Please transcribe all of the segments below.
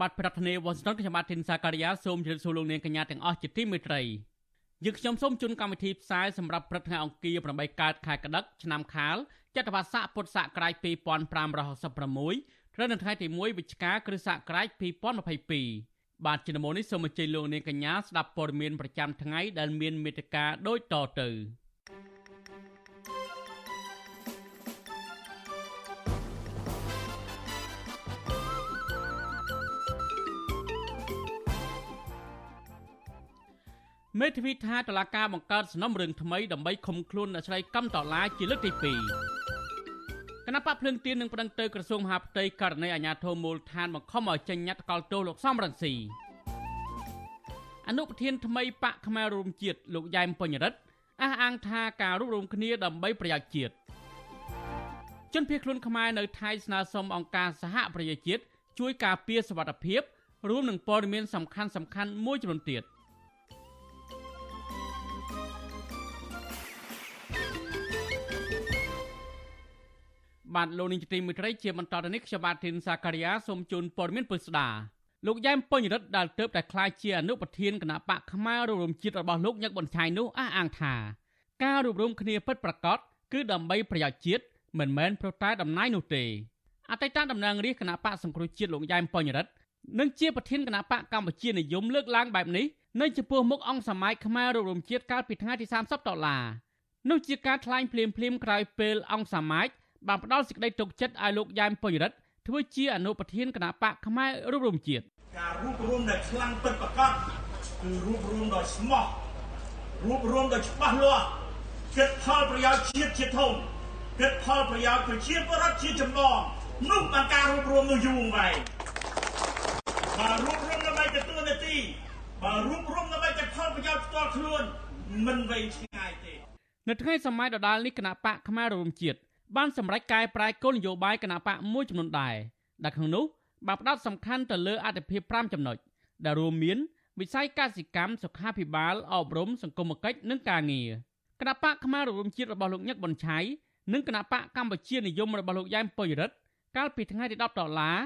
បាទប្រធានាទីវ៉ាស៊ីនតោនខ្ញុំបាទធីនសាការីយ៉ាសូមជម្រាបសួរលោកនាងកញ្ញាទាំងអស់ជាទីមេត្រីយើងខ្ញុំសូមជូនកម្មវិធីផ្សាយសម្រាប់ព្រឹកថ្ងៃអង្គារ8កើតខែកដិកឆ្នាំខាលចត្វាស័កពុទ្ធសករាជ2566ត្រូវនៅថ្ងៃទី1វិច្ឆិកាគ្រិស្តសករាជ2022បាទជំនុំនេះសូមអញ្ជើញលោកនាងកញ្ញាស្ដាប់ព័ត៌មានប្រចាំថ្ងៃដែលមានមេត្តាដូចតទៅ មេធាវីថាតឡាការបង្កើតសំណុំរឿងថ្មីដើម្បីឃុំខ្លួនអ្នកស្រីកឹមតឡាជាលើកទី2គណៈបកភ្លឹងទៀននឹងប្តឹងទៅក្រសួងមហាផ្ទៃករណីអាញាធមូលដ្ឋានបង្ខំឲ្យចេញញត្តិកលទោសលោកសំរងស៊ីអនុប្រធានថ្មីបកខ្មែររួមជាតិលោកយ៉ែមបញ្ញរិទ្ធអះអាងថាការរួបរวมគ្នាដើម្បីប្រយោជន៍ជាតិជនភៀសខ្លួនខ្មែរនៅថៃស្នើសុំអង្គការសហប្រជាជាតិជួយការពារសវត្ថិភាពរួមនឹងព័ត៌មានសំខាន់សំខាន់មួយចំនួនទៀត។ បាទលោកនាងទីមេត្រីជាបន្តទៅនេះខ្ញុំបាទធីនសាការីយ៉ាសូមជូនព័ត៌មានពុស្ដាលោកយ៉ែមពេញរិទ្ធដែលទៅតែខ្លាចជាអនុប្រធានគណៈបកខ្មែររំជាតិរបស់លោកញឹកប៊ុនឆៃនោះអះអាងថា ការរួបរวมគ្នាពិតប្រាកដគឺដើម្បីប្រយោជន៍ជាតិមិនមែនប្រតែតំណែងនោះទេអតីតតំណាងរាជគណៈបកសង្គ្រោះជាតិលោកយ៉ែមពេញរិទ្ធនិងជាប្រធានគណៈបកកម្ពុជានិយមលើកឡើងបែបនេះនៅចំពោះមុខអង្គសម័យខ្មែររំជាតិកាលពីថ្ងៃទី30ដុល្លារនោះជាការថ្លែងភ្លាមភ្លាមក្រោយពេលអង្គសម័យ បានផ្ដល់សេចក្តីទុកចិត្តឲ្យលោកយ៉ែមបុញរិទ្ធធ្វើជាអនុប្រធានគណៈបកផ្នែករួមរំជាតិការរួមរំដែលខ្លាំងពិតប្រាកដគឺរួមរំដោយស្មោះរួមរំដោយច្បាស់លាស់គិតផលប្រយោជន៍ជាតិជាធំគិតផលប្រយោជន៍ប្រជាពលរដ្ឋជាចំណងនោះបានការរួមរំនោះយូរអង្វែងបើរួមរំដើម្បីទទួលនាទីបើរួមរំដើម្បីតែផលប្រយោជន៍ផ្ទាល់ខ្លួនមិនវែងឆ្ងាយទេ នៅថ្ងៃសម័យដដាលនេះគណៈបកផ្នែករួមជាតិ បានសម្រេចកែប្រែគោលនយោបាយគណៈបកមួយចំនួនដែរដែលក្នុងនោះបានផ្ដោតសំខាន់ទៅលើអត្ថប្រយោជន៍5ចំណុចដែលរួមមានវិស័យកសិកម្មសុខាភិបាលអប់រំសង្គមគិច្ចនិងការងារគណៈបកខ្មែររួមជាតិរបស់លោកញឹកប៊ុនឆៃនិងគណៈបកកម្ពុជានិយមរបស់លោកយ៉ែមពុយរិទ្ធកាលពីថ្ងៃទី10ដុល្លារ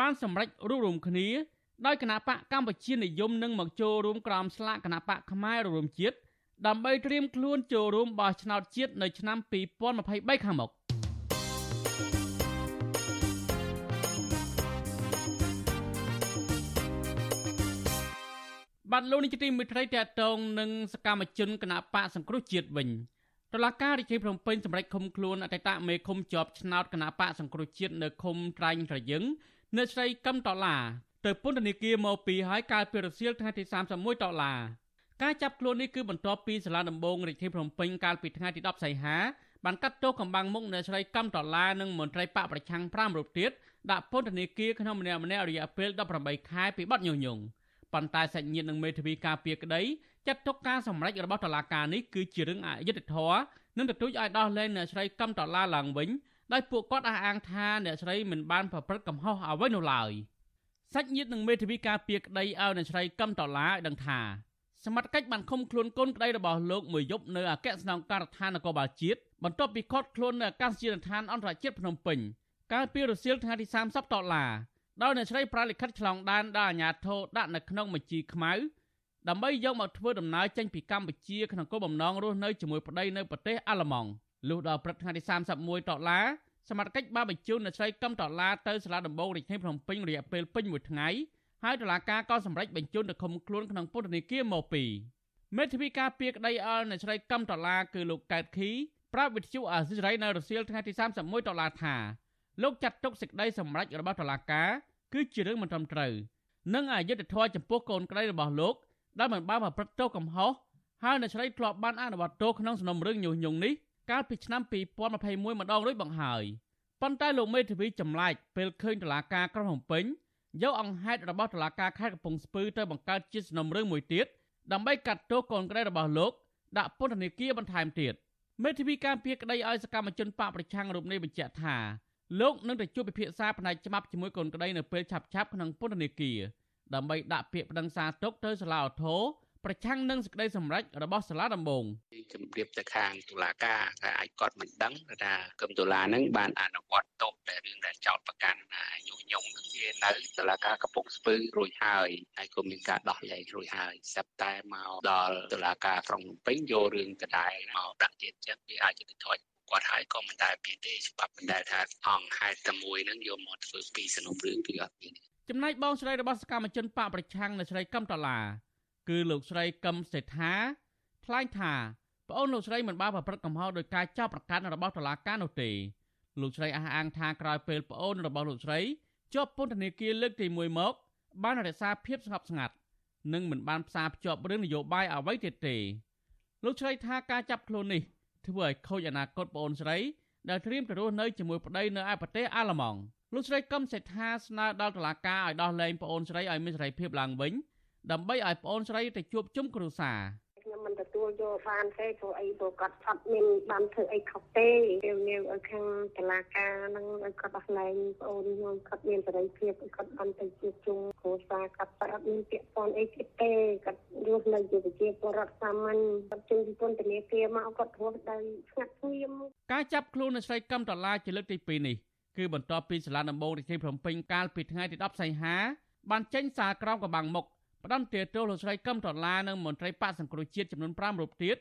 បានសម្រេចរួបរวมគ្នាដោយគណៈបកកម្ពុជានិយមនឹងមកចូលរួមក្រោមស្លាកគណៈបកខ្មែររួមជាតិដើម្បីត្រៀមខ្លួនចូលរួមបោះឆ្នោតជាតិនៅឆ្នាំ2023ខាងមុខ បាទលោកនេះជាទីមេត្រីតតងនឹងសកម្មជនគណៈបកសង្គ្រោះជាតិវិញតឡាការរាជធានីភ្នំពេញសម្រេចឃុំខ្លួនអតីតមេឃុំជាប់ឆ្នោតគណៈបកសង្គ្រោះជាតិនៅឃុំត្រែងត្រយឹងនៅស្រីកឹមដុល្លារទៅពន្ធនាគារមកពីហើយកាលពីរសៀលថ្ងៃទី31ដុល្លារការចាប់ខ្លួននេះគឺបន្ទាប់ពីសាលាដំបងរាជធានីភ្នំពេញកាលពីថ្ងៃទី10សីហាបានកាត់ទោសកំបាំងមុខនៅស្រីកឹមដុល្លារនិងមន្ត្រីបកប្រឆាំង5រូបទៀតដាក់ពន្ធនាគារក្នុងម្នាក់ម្នាក់រយៈពេល18ខែពីបទញុះញង់ ប៉ុន្តែសាច់ញាតិនិងមេធាវីការពារក្តីចាត់ទុកការសម្រេចរបស់តុលាការនេះគឺជារឿងអយុត្តិធម៌និងទទូចឲ្យដោះលែងអ្នកស្រីកឹមតឡាឡើងវិញដោយពួកគាត់អះអាងថាអ្នកស្រីមិនបានប្រព្រឹត្តកំហុសអ្វីនោះឡើយសាច់ញាតិនិងមេធាវីការពារក្តីឲ្យអ្នកស្រីកឹមតឡាឲ្យដឹងថាសមត្ថកិច្ចបានឃុំខ្លួនកូនក្តីរបស់លោកមួយយប់នៅអគ្គស្នងការដ្ឋាននគរបាលជាតិបន្ទាប់ពីគាត់ខ្លួននៅអាកាសយានដ្ឋានអន្តរជាតិភ្នំពេញកាលពីរសៀលថ្ងៃទី30ដុល្លារ ដោយអ្នកស្រីប្រាលិខិតឆ្លងដែនដល់អាជ្ញាធរដាក់នៅក្នុងបញ្ជីខ្មៅដើម្បីយកមកធ្វើដំណើរចេញពីកម្ពុជាក្នុងគោលបំណងរស់នៅជាមួយប្តីនៅប្រទេសអាល្លឺម៉ង់លុះដល់ព្រឹកថ្ងៃទី31ដុល្លារសមត្ថកិច្ចបានបញ្ជូនអ្នកស្រីកឹមដុល្លារទៅសាលាដំបងរាជធានីភ្នំពេញរយៈពេលពេញមួយថ្ងៃហើយតុលាការក៏សម្រេចបញ្ជូនទៅឃុំខ្លួនក្នុងពន្ធនាគារមកពីមេធាវីការពារក្តីអល់អ្នកស្រីកឹមដុល្លារគឺលោកកែតខីប្រាប់វិទ្យុអាស៊ីសេរីនៅរសៀលថ្ងៃទី31ដុល្លារថាលោកចាត់ទុកសេចក្តីសម្រេចរបស់តុលាការ គឺជារឿងមិនត្រឹមត្រូវនិងអយុត្តិធម៌ចំពោះកូនក្តីរបស់លោកដែលមិនបានប្រព្រឹត្តទោសកំហុសហើយអ្នកស្រីធ្លាប់បានអនុវត្តទោសក្នុងសំណុំរឿងញុះញង់នេះកាលពីឆ្នាំ2021ម្ដងរួចបង្ហើយប៉ុន្តែលោកមេធាវីចម្លែកពេលឃើញតុលាការក្រុងភ្នំពេញយកអង្គហេតុរបស់តុលាការខេត្តកំពង់ស្ពឺទៅបង្កើតជាសំណុំរឿងមួយទៀតដើម្បីកាត់ទោសកូនក្តីរបស់លោកដាក់ពន្ធនាគារបន្ថែមទៀតមេធាវីការពារក្តីឲ្យសកម្មជនបកប្រឆាំងរូបនេះបញ្ជាក់ថា លោកនឹងទៅជួបពិភាក្សាផ្នែកច្បាប់ជាមួយកូនក្តីនៅពេលឆាប់ៗក្នុងពន្ធនាគារដើម្បីដាក់ពាក្យប្តឹងសារទុកទៅសាលាឧទ្ធរប្រឆាំងនឹងសេចក្តីសម្រេចរបស់សាលាដំបងជម្រាបទៅខាងតុលាការថាអាចគាត់មិនដឹងថាគមតុលានឹងបានអនុវត្តទោសតែរឿងដែលចោតប្រកាន់ញុះញង់នឹងវានៅតុលាការកំពង់ស្ពឺរួចហើយហើយក៏មានការដោះលែងរួចហើយសប្តាហ៍មកដល់តុលាការក្រុងភ្នំពេញយករឿងដដែលមកដាក់ទៀតចឹងវាអាចจะថយ គាត់ហើយក៏មិនដែលមានទេច្បាប់មិនដែលថាអង្គហេតុតែមួយនឹងយកមកធ្វើពីសំណុំរឿងគឺអត់មានចំណែកបងស្រីរបស់សកម្មជនបកប្រឆាំងនៅស្រីកឹមតឡាគឺលោកស្រីកឹមសេដ្ឋាថ្លែងថាប្អូនលោកស្រីមិនបានប្រព្រឹត្តកំហុសដោយការចោទប្រកាន់របស់តុលាការនោះទេលោកស្រីអះអាងថាក្រោយពេលប្អូនរបស់លោកស្រីជាប់ពន្ធនាគារលើកទី1មកបានរក្សាភាពស្ងប់ស្ងាត់និងមិនបានផ្សារភ្ជាប់រឿងនយោបាយអ្វីទៀតទេលោកស្រីថាការចាប់ខ្លួននេះ ធ្វើឲ្យខូចអនាគតប្អូនស្រីដែលត្រៀមទៅរស់នៅជាមួយប្តីនៅឯប្រទេសអាល្លឺម៉ង់លោកស្រីកឹមសេដ្ឋាស្នើដល់តុលាការឲ្យដោះលែងប្អូនស្រីឲ្យមានសេរីភាពឡើងវិញដើម្បីឲ្យប្អូនស្រីទៅជួបជុំគ្រួសារខ្ញុំមិន ទទួលយកបានទេព្រោះអីព្រោះគាត់អត់មានបានធ្វើអីខុសទេពេលនេះឲ្យខាងតឡាការនឹងឲ្យគាត់ដោះលែងប្អូនខ្ញុំគាត់មានសេរីភាពគាត់បានទៅជួបជុំគ្រួសារគាត់តែអត់មានពាក្យពន់អីទៀតទេគាត់រស់នៅជាប្រជាពលរដ្ឋសាមញ្ញគាត់ចេញពីពន្ធនាគារមកគាត់រស់ដោយស្ងាត់ស្ងៀមការចាប់ខ្លួននៅស្រីកឹមដុល្លារជាលើកទី2នេះគឺបន្ទាប់ពីសាលាដំបងរាជធានីភ្នំពេញកាលពីថ្ងៃទី10សីហាបានចេញសារក្រមកំបាំងមុខ ផ្ដន្ទាទោសលោកស្រីកឹមដុល្លារនិងមន្ត្រីបកសង្គ្រោះជាតិចំនួន5រូបទៀត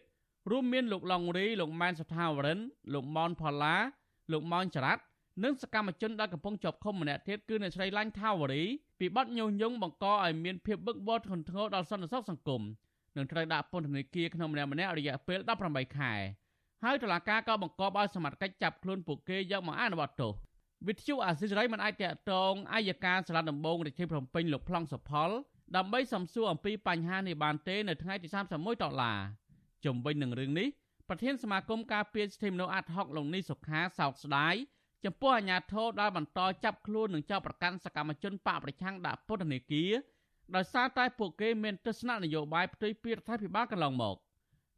រួមមានលោកឡុងរីលោកម៉ែនសុថាវរិនលោកម៉នផល្លាលោកម៉ោនចរ៉ាត់និងសកម្មជនដែលកំពុងជាប់ឃុំម្នាក់ទៀតគឺអ្នកស្រីឡាញ់ថាវរីពីបទញុះញង់បង្កឲ្យមានភាពបឹកបោធ្ងន់ធ្ងរដល់សន្តិសុខសង្គមនិងត្រូវដាក់ពន្ធនាគារក្នុងម្នាក់ម្នាក់រយៈពេល18ខែហើយតុលាការក៏បង្គាប់ឲ្យសមត្ថកិច្ចចាប់ខ្លួនពួកគេយកមកអនុវត្តទោសវិទ្យុអាស៊ីសេរីមិនអាចតកតងអាយកាសាលាដំបងរាជធានីភ្នំពេញលោកប្លង់សុផល ដើម្បីសំសួរអំពីបញ្ហានេះបានទេនៅថ្ងៃទី31ដុល្លារជំវិញនឹងរឿងនេះប្រធានសមាគមការពារសិទ្ធិមនុស្សអាត់ហុកលោកនេះសុខាសោកស្ដាយចំពោះអាញាធរដែលបន្តចាប់ខ្លួននិងចោទប្រកាន់សកម្មជនបកប្រឆាំងដាក់ពន្ធនាគារដោយសារតែពួកគេមានទស្សនៈនយោបាយផ្ទុយពីរដ្ឋាភិបាលកន្លងមក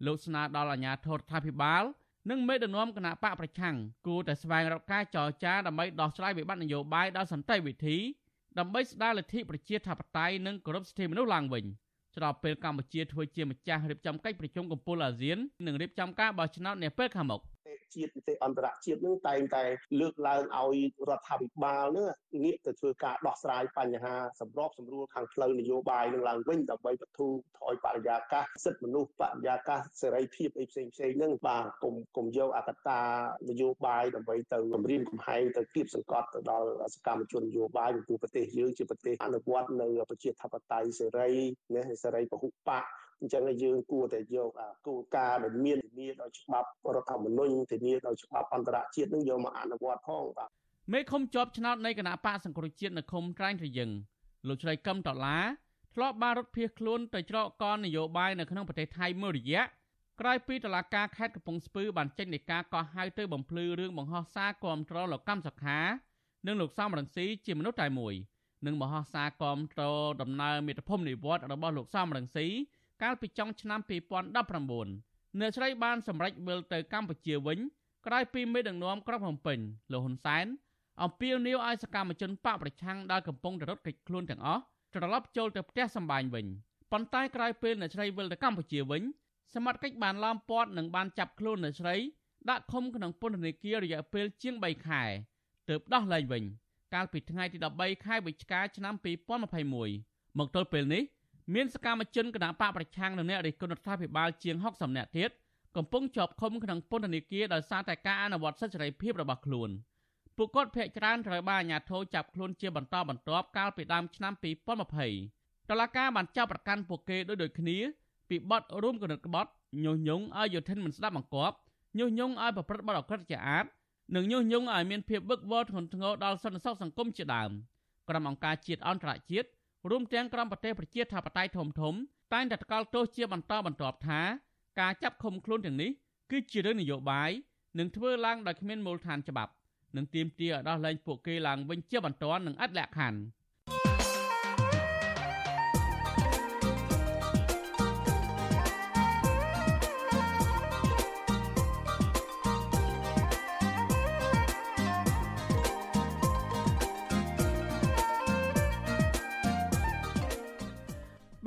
លោកស្នើដល់អាញាធររដ្ឋាភិបាលនិងមេដឹកនាំគណៈបកប្រឆាំងគួរតែស្វែងរកការចរចាដើម្បីដោះស្រាយវិបត្តិនយោបាយដោយសន្តិវិធី ដើម្បីស្ដារលទ្ធិប្រជាធិបតេយ្យនិងគោរពសិទ្ធិមនុស្សឡើងវិញស្របពេលកម្ពុជាធ្វើជាម្ចាស់រៀបចំកិច្ចប្រជុំកំពូលអាស៊ាននិងរៀបចំការបោះឆ្នោតនាពេលខាងមុខ ជាតិនីតិអន្តរជាតិនឹងតែងតែលើកឡើងឲ្យរដ្ឋាភិបាលនឹងងាកទៅធ្វើការដោះស្រាយបញ្ហាសម្របសម្រួលខាងផ្លូវនយោបាយនឹងឡើងវិញដើម្បីបទូថយបរិយាកាសសិទ្ធិមនុស្សបរិយាកាសសេរីភាពអីផ្សេងផ្សេងនឹងបាទកុំកុំយកអកតានយោបាយដើម្បីទៅគម្រាមកំហែងទៅគៀបសង្កត់ទៅដល់សកម្មជននយោបាយពីប្រទេសយើងជាប្រទេសអនុវត្តនៅប្រជាធិបតេយ្យសេរីណាសេរីពហុបក អញ្ចឹងយើងគួរតែយកគោលការណ៍ដែលមានធានាដោយច្បាប់រដ្ឋធម្មនុញ្ញធានាដោយច្បាប់អន្តរជាតិនឹងយកមកអនុវត្តផងបាទមេឃុំជាប់ឆ្នោតនៃគណៈបកសង្គ្រោះជាតិនៅឃុំក្រាញ់ត្រយឹងលោកជ្រៃកឹមដុល្លារធ្លាប់បានរត់ភៀសខ្លួនទៅច្រកកននយោបាយនៅក្នុងប្រទេសថៃមួយរយៈក្រោយពីតឡាការខេត្តកំពង់ស្ពឺបានចេញនៃការកោះហៅទៅបំភ្លឺរឿងបង្ហោះសារគាំទ្រលោកកម្មសខា និងលោកសំរងស៊ីជាមនុស្សតែមួយនិងបង្ហោះសារគាំទ្រដំណើរមេត្តភូមិនិវត្តរបស់លោកសំរងស៊ី កាលពីចុងឆ្នាំ2019អ្នកស្រីបានសម្រេចវិលទៅកម្ពុជាវិញក្រោយពីមេដឹកនាំក្រុងភ្នំពេញលោកហ៊ុនសែនអំពាវនាវឲ្យសកម្មជនបកប្រឆាំងដែលកំពុងរត់គេចខ្លួនទាំងអស់ត្រឡប់ចូលទៅផ្ទះសម្បែងវិញប៉ុន្តែក្រោយពេលអ្នកស្រីវិលទៅកម្ពុជាវិញសមត្ថកិច្ចបានឡោមព័ទ្ធនិងបានចាប់ខ្លួនអ្នកស្រីដាក់ឃុំក្នុងពន្ធនាគាររយៈពេលជាង3ខែទើបដោះលែងវិញ កាលពីថ្ងៃទី13ខែវិច្ឆិកាឆ្នាំ2021មកទល់ពេលនេះ មានសកម្មជនគណបកប្រឆាំងនិងអ្នករិះគន់រដ្ឋាភិបាលជាង60នាក់ទៀតកំពុងជាប់ឃុំក្នុងពន្ធនាគារដោយសារតែការអនុវត្តសិទ្ធិសេរីភាពរបស់ខ្លួនពួកគាត់ភ័យច្រើនត្រូវបានអាជ្ញាធរចាប់ខ្លួនជាបន្តបន្ទាប់កាលពីដើមឆ្នាំ2020តឡាកាបានចាប់ប្រកាន់ពួកគេដោយដូចគ្នាពីបទរួមគំនិតក្បត់ញុះញង់ឲ្យយុធិនមិនស្ដាប់បង្គាប់ញុះញង់ឲ្យប្រព្រឹត្តបទអក្រក់ជាអាតនិងញុះញង់ឲ្យមានភាពវឹកវរធ្ងន់ធ្ងរដល់សន្តិសុខសង្គមជាដើមក្រុមអង្គការជាតិអន្តរជាតិ រួមទាំងក្រុមប្រទេសប្រជាធិបតេយ្យធំធំតែងតែថ្កោលទោសជាបន្តបន្ទាប់ថាការចាប់ឃុំខ្លួនទាំងនេះគឺជារឿងនយោបាយនិងធ្វើឡើងដោយគ្មានមូលដ្ឋានច្បាប់និងទាមទារឲ្យដោះលែងពួកគេឡើងវិញជាបន្ទាន់និងអត់លក្ខខណ្ឌ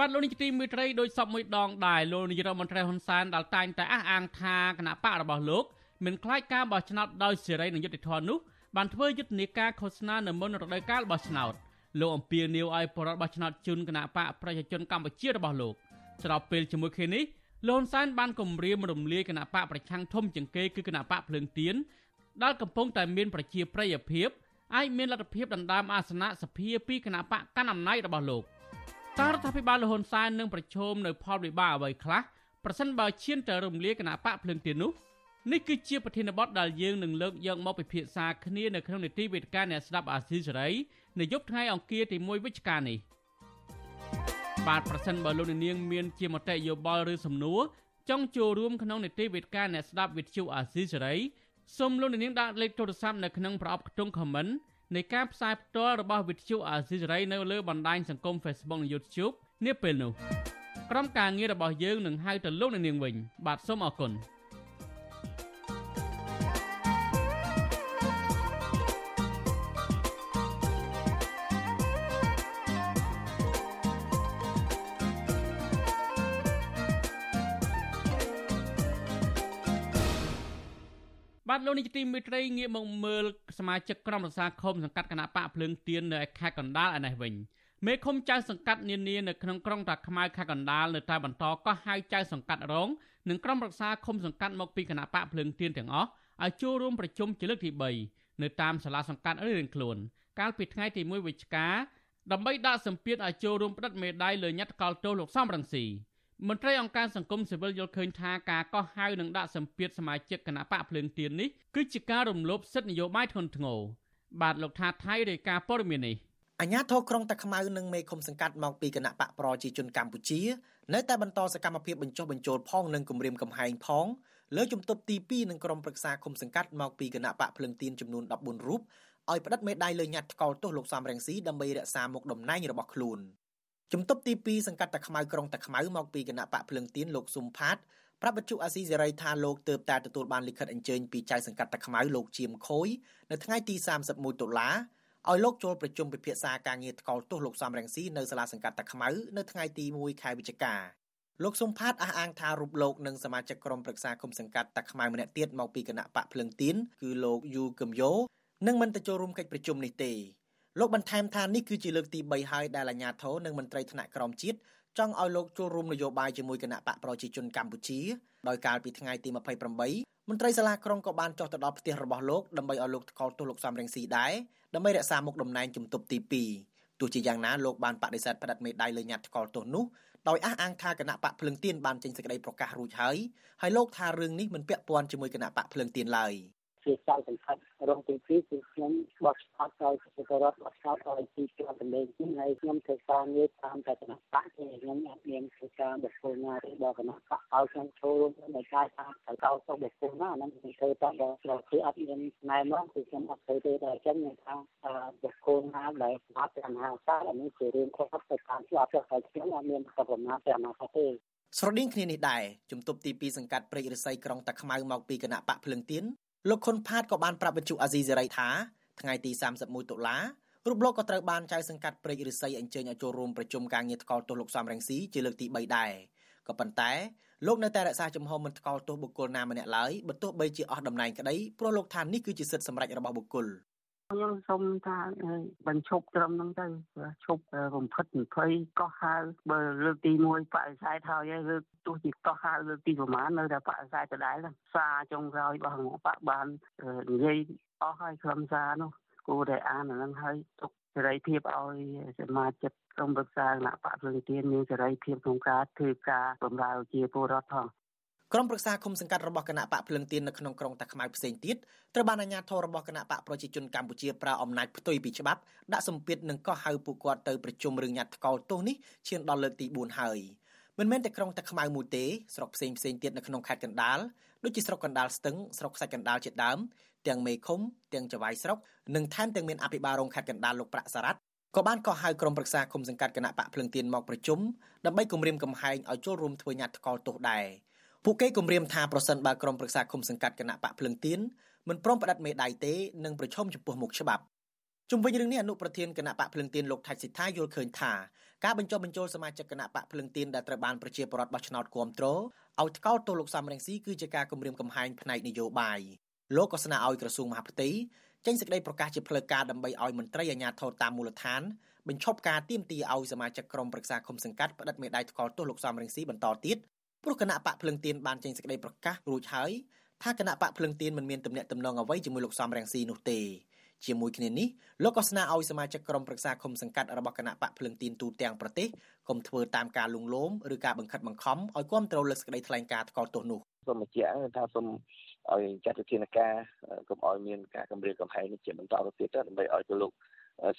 បាទលោកនាយកទីមេត្រីដោយសពមួយដងដែរលោកនាយរដ្ឋមន្ត្រីហ៊ុនសែនដែលតែងតែអះអាងថាគណៈបករបស់លោកមិនខ្លាចការបោះឆ្នោតដោយសេរីនិងយុត្តិធម៌នោះបានធ្វើយុទ្ធនាការឃោសនានៅមុនរដូវកាលបោះឆ្នោតលោកអំពីនីវឲ្យបរិបទបោះឆ្នោតជូនគណៈបកប្រជាជនកម្ពុជារបស់លោកស្របពេលជាមួយគ្នានេះលោកហ៊ុនសែនបានគម្រាមរំលាយគណៈបកប្រឆាំងធំជាងគេគឺគណៈបកភ្លើងទៀនដែលកំពុងតែមានប្រជាប្រិយភាពអាចមានលទ្ធភាពដណ្ដើមអាសនៈសភាពីគណៈបកកណ្ដាលអំណាចរបស់លោក តើរដ្ឋាភិបាលលហ៊ុនសែននឹងប្រឈមនៅផលវិបាកអ្វីខ្លះប្រសិនបើឈានទៅរំលាយគណៈបកភ្លើងទៀននោះនេះគឺជាប្រធានបទដែលយើងនឹងលើកយកមកពិភាក្សាគ្នានៅក្នុងនីតិវេទិកាអ្នកស្ដាប់អាស៊ីសេរីនៅយប់ថ្ងៃអង្គារទី1វិច្ឆិកានេះបាទប្រសិនបើលោកនាងមានជាមតិយោបល់ឬសំណួរចង់ចូលរួមក្នុងនីតិវេទិកាអ្នកស្ដាប់វិទ្យុអាស៊ីសេរីសូមលោកនាងដាក់លេខទូរស័ព្ទនៅក្នុងប្រអប់ខ្ទង់ comment នៃការផ្សាយផ្ទាល់របស់វិទ្យុអាស៊ីសេរីនៅលើបណ្ដាញសង្គម Facebook និង YouTube នាពេលនោះក្រុមការងាររបស់យើងនឹងហៅទៅលោកនាងវិញបាទសូមអរគុណ លោកនាយកទីមេត្រីងាកមកមើលសមាជិកក្រុមប្រឹក្សាឃុំសង្កាត់គណៈបកភ្លើងទៀននៅខេត្តកណ្ដាលឯនេះវិញមេឃុំចៅសង្កាត់នានានៅក្នុងក្រុងតាខ្មៅខេត្តកណ្ដាលនៅតែបន្តកោះហៅចៅសង្កាត់រងនិងក្រុមប្រឹក្សាឃុំសង្កាត់មកពីគណៈបកភ្លើងទៀនទាំងអស់ឲ្យចូលរួមប្រជុំជាលើកទី3នៅតាមសាលាសង្កាត់រៀងខ្លួន កាលពីថ្ងៃទី1វិច្ឆិកាដើម្បីដាក់សម្ពាធឲ្យចូលរួមផ្តិតមេដាយលើញត្តិកលទោសលោកសំរងស៊ី មន្ត្រីអង្គការសង្គមស៊ីវិលយល់ឃើញថាការកោះហៅនិងដាក់សម្ពាធសមាជិកគណៈបកភ្លើងទៀននេះគឺជាការរំលោភសិទ្ធិនយោបាយធ្ងន់ធ្ងរបាទលោកថាថៃរាយការណ៍ព័ត៌មាននេះអញ្ញាធរក្រុងតាខ្មៅនិងមេឃុំសង្កាត់មកពីគណៈបកប្រជាជនកម្ពុជានៅតែបន្តសកម្មភាពបញ្ចុះបញ្ចូលផងនិងគម្រាមកំហែងផងលើជំទប់ទី2និងក្រុមប្រឹក្សាឃុំសង្កាត់មកពីគណៈបកភ្លឹងទៀនចំនួន14រូបឲ្យផ្តិតមេដាយលើញត្តិថ្កោលទោសលោកសំរងស៊ីដើម្បីរក្សាមុខតំណែងរបស់ខ្លួន ជំទប់ទី2សង្កាត់តាខ្មៅក្រុងតាខ្មៅមកពីគណៈបកភ្លឹងទៀនលោកស៊ុំផាតប្រាប់បច្ចុអាស៊ីសេរីថាលោកទើបតែទទួលបានលិខិតអញ្ជើញពីចៅសង្កាត់តាខ្មៅលោកជាមខូយនៅថ្ងៃទី31តុលាឲ្យលោកចូលប្រជុំពិភាក្សាការងារថ្កោលទោសលោកសំរងស៊ីនៅសាលាសង្កាត់តាខ្មៅនៅថ្ងៃទី1ខែវិច្ឆិកាលោកសុំផាតអះអាងថារូបលោកនិងសមាជិកក្រុមប្រឹក្សាគុំសង្កាត់តាខ្មៅម្នាក់ទៀតមកពីគណៈបកភ្លឹងទៀនគឺលោកយូកឹមយោនឹងមិនទៅចូលរួមកិច្ចប្រជុំនេះទេ លោកបន្ថែមថានេះគឺជាលើកទី3ហើយដែលអាជ្ញាធរនិងមន្ត្រីថ្នាក់ក្រោមជាតិចង់ឲ្យលោកចូលរួមនយោបាយជាមួយគណៈបកប្រជាជនកម្ពុជាដោយកាលពីថ្ងៃទី28មន្ត្រីសាលាក្រុងក៏បានចុះទៅដល់ផ្ទះរបស់លោកដើម្បីឲ្យលោកថ្កោលទោសលោកសំរងស៊ីដែរដើម្បីរក្សាមុខតំណែងជំទប់ទី2ទោះជាយ៉ាងណាលោកបានបដិសេធផ្តិតមេដាយលើញត្តិថ្កោលទោសនោះដោយអះអាងថាគណៈបកភ្លឹងទៀនបានចេញសេចក្តីប្រកាសរួចហើយហើយលោកថារឿងនេះមិនពាក់ព័ន្ធជាមួយគណៈបកភ្លឹងទៀនឡើយ ជាចៅសង្កាត់រងទី2គឺខ្ញុំបោះឆ្នោតឲ្យប្រជាពលរដ្ឋបោះឆ្នោតឲ្យទីជាប់តម្លេងនេះហើយខ្ញុំធ្វើការងារតាមតែគណៈបកទេខ្ញុំអត់មានធ្វើការបុគ្គលណាទេដល់គណៈបកឲ្យខ្ញុំចូលរួមនៅការតាមទៅកោសុខបុគ្គលណាហ្នឹងខ្ញុំធ្វើតាមដល់គឺអត់មានណែនាំគឺខ្ញុំអត់ធ្វើទេតែអញ្ចឹងខ្ញុំថាបុគ្គលណាដែលស្មាតតាមហាសាអានេះជារឿងខុសទៅតាមជាប់ទៅខ្ញុំអត់មានប្រមាណតែអនាគតទេស្រដៀងគ្នានេះដែរជំទប់ទី2សង្កាត់ព្រែករិស័យក្រុងតាខ្មៅមកពីគណៈបកភ្លឹងទៀន លោកខុនផាតក៏បានប្រាប់វិទ្យុអាស៊ីសេរីថាថ្ងៃទី31តុលារូបលោកក៏ត្រូវបានចៅសង្កាត់ព្រែករិស័យអញ្ជើញឲ្យចូលរួមប្រជុំការងារថ្កោលទោសលោកសំរងស៊ីជាលើកទី3ដែរក៏ប៉ុន្តែលោកនៅតែរក្សាជំហរមិនថ្កោលទោសបុគ្គលណាម្នាក់ឡើយបើទោះបីជាអស់តំណែងក្តីព្រោះលោកថានេះគឺជាសិទ្ធិសម្រេចរបស់បុគ្គល ខ្ញុំសូមថាបញ្ឈប់ត្រឹមហ្នឹងទៅឈប់រំភិត20កោះហៅបើលើកទី1បដិសេធហើយហើយលើកទោះជាកោះហៅលើកទីប្រមាណនៅតែបដិសេធដដែលសារចុងក្រោយរបស់ងបកបាននិយាយអស់ហើយខ្លឹមសារនោះគួរតែអានអាហ្នឹងហើយទុកសេរីភាពឲ្យសមាជិកក្រុមប្រឹក្សាគណៈបកភ្លឹងទៀនមានសេរីភាពក្នុងការធ្វើការបម្រើជាពលរដ្ឋផង ក្រុមប្រឹក្សាគុំសង្កាត់របស់គណៈបកភ្លឹងទៀននៅក្នុងក្រុងតាខ្មៅផ្សេងទៀតត្រូវបានអាជ្ញាធររបស់គណៈបកប្រជាជនកម្ពុជាប្រើអំណាចផ្ទុយពីច្បាប់ដាក់សម្ពាធនិងកោះហៅពួកគាត់ទៅប្រជុំរឿងញត្តិថ្កោលទោសនេះឈានដល់លើកទី4ហើយមិនមែនតែក្រុងតាខ្មៅមួយទេស្រុកផ្សេងផ្សេងទៀតនៅក្នុងខេត្តកណ្ដាលដូចជាស្រុកកណ្ដាលស្ទឹងស្រុកខ្សាច់កណ្ដាលជាដើមទាំងមេឃុំទាំងចវាយស្រុកនិងថែមទាំងមានអភិបាលរងខេត្តកណ្ដាលលោកប្រាក់សារ៉ាត់ក៏បានកោះហៅក្រុមប្រឹក្សាគុំសង្កាត់គណៈបកភ្លឹងទៀនមកប្រជុំដើម្បីគម្រាមកំហែងឲ្យចូលរួមធ្វើញត្តិថ្កោលទោសដែរ ពួកគេគម្រាមថាប្រសិនបើក្រុមប្រឹក្សាគុំសង្កាត់គណៈបកភ្លឹងទៀនមិនព្រមផ្តិតមេដៃទេនឹងប្រឈមចំពោះមុខច្បាប់ជុំវិញរឿងនេះអនុប្រធានគណៈបកភ្លឹងទៀនលោកថាច់សិដ្ឋាយល់ឃើញថាការបញ្ចុះបញ្ចូលសមាជិកគណៈបកភ្លឹងទៀនដែលត្រូវបានប្រជាពលរដ្ឋបោះឆ្នោតគាំទ្រឲ្យថ្កោលទោសលោកសំរងស៊ីគឺជាការគំរាមកំហែងផ្នែកនយោបាយលោកក៏ស្នើឲ្យក្រសួងមហាផ្ទៃចេញសេចក្តីប្រកាសជាផ្លូវការដើម្បីឲ្យមន្ត្រីអាជ្ញាធរតាមមូលដ្ឋានបញ្ឈប់ការទាមទារឲ្យសមាជិកក្រុមប្រឹក្សាគុំសង្កាត់ផ្តិតមេដាយថ្កោលទោសលោកសំរងស៊ីបន្តទៀត ព្រោះគណៈបកភ្លឹងទៀនបានចេញសេចក្តីប្រកាសរួចហើយថាគណៈបកភ្លឹងទៀនមិនមានទំនាក់ទំនងអ្វីជាមួយលោកសំរងស៊ីនោះទេជាមួយគ្នានេះលោកក៏ស្នើឲ្យសមាជិកក្រុមប្រឹក្សាគុំសង្កាត់របស់គណៈបកភ្លឹងទៀនទូទាំងប្រទេសកុំធ្វើតាមការលួងលោមឬការបង្ខិតបង្ខំឲ្យគ្រប់គ្រងលើសេចក្តីថ្លែងការណ៍ថ្កោលទោសនោះសូមបញ្ជាក់ថាសូមឲ្យចាត់វិធានការកុំឲ្យមានការគម្រាមកំហែងនេះជាបន្តទៅទៀតដើម្បីឲ្យទៅលោក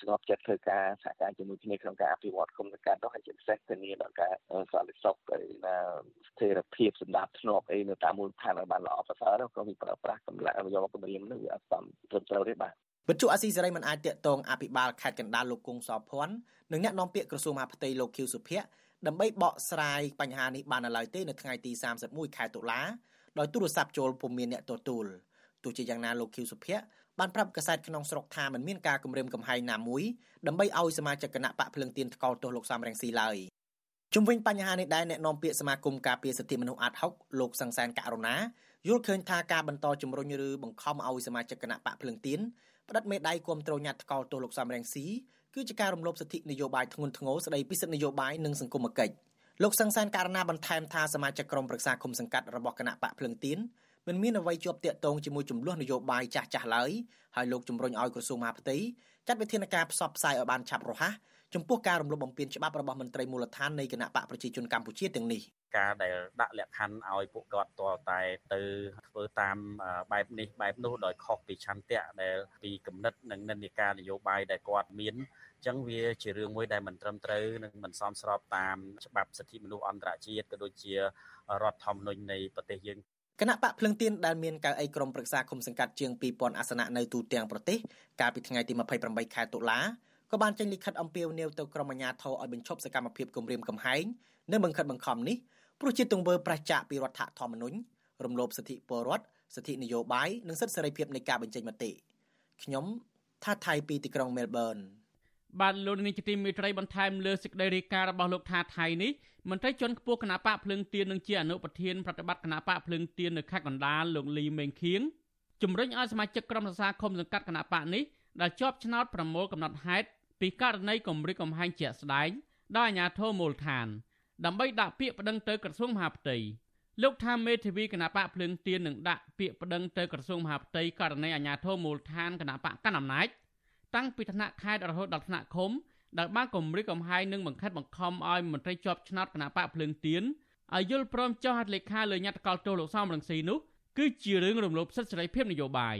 ស្ងប់ចិត្តធ្វើការសហការជាមួយគ្នាក្នុងការអភិវឌ្ឍគុំសង្កាត់នោះហើយជាពិសេសធានាដល់ការសន្តិសុខហើយណាស្ថិរភាពសម្ដាប់ធ្នាប់អីនៅតាមមូលដ្ឋានឲ្យបានល្អប្រសើរក៏មានប្រើប្រាស់កម្លាំងយកកម្រាមនោះវាអត់សមត្រឹមត្រូវទេបាទវិទ្យុអាស៊ីសេរីមិនអាចតាក់ទងអភិបាលខេត្តកណ្ដាលលោកគង់សោភ័ណ្ឌនិងអ្នកនាំពាក្យក្រសួងមហាផ្ទៃលោកខៀវសុភ័ក្រដើម្បីបកស្រាយបញ្ហានេះបាននៅឡើយទេនៅថ្ងៃទី31ខែតុលាដោយទូរស័ព្ទចូលពុំមានអ្នកទទួលទោះជាយ៉ាងណាលោកខៀវសុភ័ក្រ បានប្រាប់កាសែតក្នុងស្រុកថាមិនមានការគម្រាមកំហែងណាមួយដើម្បីឲ្យសមាជិកគណៈបកភ្លឹងទៀនថ្កោលទោសលោកសំរងស៊ីឡើយជុំវិញបញ្ហានេះដែរអ្នកនាំពាក្យសមាគមការពារសិទ្ធិមនុស្សអាត់ហុកលោកសង្សានករណាយល់ឃើញថាការបន្តជំរុញឬបង្ខំឲ្យសមាជិកគណៈបកភ្លឹងទៀនផ្តិតមេដៃគាំទ្រញ៉ាត់ថ្កោលទោសលោកសំរងស៊ីគឺជាការរំលោភសិទ្ធិនយោបាយធ្ងន់ធ្ងរស្ដីពីសិទ្ធិនយោបាយនិងសង្គមគិច្ចលោកសង្សានករណាបន្ថែមថាសមាជិកក្រុមប្រឹក្សាគុំសង្កាត់របស់គណៈបកភ្លឹងទៀន មិនមានអ្វីជាប់ទាក់ទងជាមួយចំនួននយោបាយចាស់ចាស់ឡើយហើយលោកជំរុញឲ្យក្រសួងមហាផ្ទៃចាត់វិធានការផ្សព្វផ្សាយឲ្យបានឆាប់រហ័សចំពោះការរំលោភបំពានច្បាប់របស់មន្ត្រីមូលដ្ឋាននៃគណៈបកប្រជាជនកម្ពុជាទាំងនេះការដែលដាក់លក្ខខណ្ឌឲ្យពួកគាត់តតែទៅធ្វើតាមបែបនេះបែបនោះដោយខុសពីឆន្ទៈដែលពីគំនិតនិងនិន្នាការនយោបាយដែលគាត់មានចឹងវាជារឿងមួយដែលមិនត្រឹមត្រូវនិងមិនសមស្របតាមច្បាប់សិទ្ធិមនុស្សអន្តរជាតិក៏ដូចជារដ្ឋធម្មនុញ្ញនៃប្រទេសយើង គណៈបកភ្លឹងទៀនដែលមានកៅអីក្រុមប្រឹក្សាគុំសង្កាត់ជាង2000អាសនៈនៅទូទាំងប្រទេសកាលពីថ្ងៃទី28ខែតុលាក៏បានចេញលិខិតអំពាវនាវទៅក្រុមអាជ្ញាធរឲ្យបញ្ឈប់សកម្មភាពគំរាមកំហែងនិងបង្ខិតបង្ខំនេះព្រោះជាទង្វើប្រឆាចពីរដ្ឋធម្មនុញ្ញរំលោភសិទ្ធិពលរដ្ឋសិទ្ធិនយោបាយនិងសិទ្ធិសេរីភាពនៃការបញ្ចេញមតិខ្ញុំថាថៃពីទីក្រុងមែលប៊ន បាទលោកនាយកទីមេត្រីបន្ថែមលើសេចក្តីរាយការណ៍របស់លោកថាថៃនេះមន្ត្រីជាន់ខ្ពស់គណៈបកភ្លើងទៀននិងជាអនុប្រធានប្រតិបត្តិគណៈបកភ្លើងទៀននៅខេត្តកណ្ដាលលោកលីមេងខៀងជំរុញឲ្យសមាជិកក្រុមប្រឹក្សាឃុំសង្កាត់គណៈបកនេះដែលជាប់ឆ្នោតប្រមូលកំណត់ហេតុពីករណីគម្រិតកំហែងជាក់ស្ដែងដល់អាជ្ញាធរមូលដ្ឋាន ដើម្បីដាក់ពាក្យប្តឹងទៅក្រសួងមហាផ្ទៃលោកថាមេធាវីគណៈបកភ្លើងទៀននឹងដាក់ពាក្យប្តឹងទៅក្រសួងមហាផ្ទៃករណីអាជ្ញាធរមូលដ្ឋានគណៈបកកណ្ដាលអំណាច តាំងពីថ្នាក់ខេត្តរហូតដល់ថ្នាក់ឃុំដែលបានគម្រិតកំហែងនិងបង្ខិតបង្ខំឲ្យមន្ត្រីជាប់ឆ្នោតគណៈបកភ្លើងទៀនឲ្យយល់ព្រមចុះហត្ថលេខាលើញត្តិកលទោសលោកសំរងស៊ីនោះគឺជារឿងរំលោភសិទ្ធិសេរីភាពនយោបាយ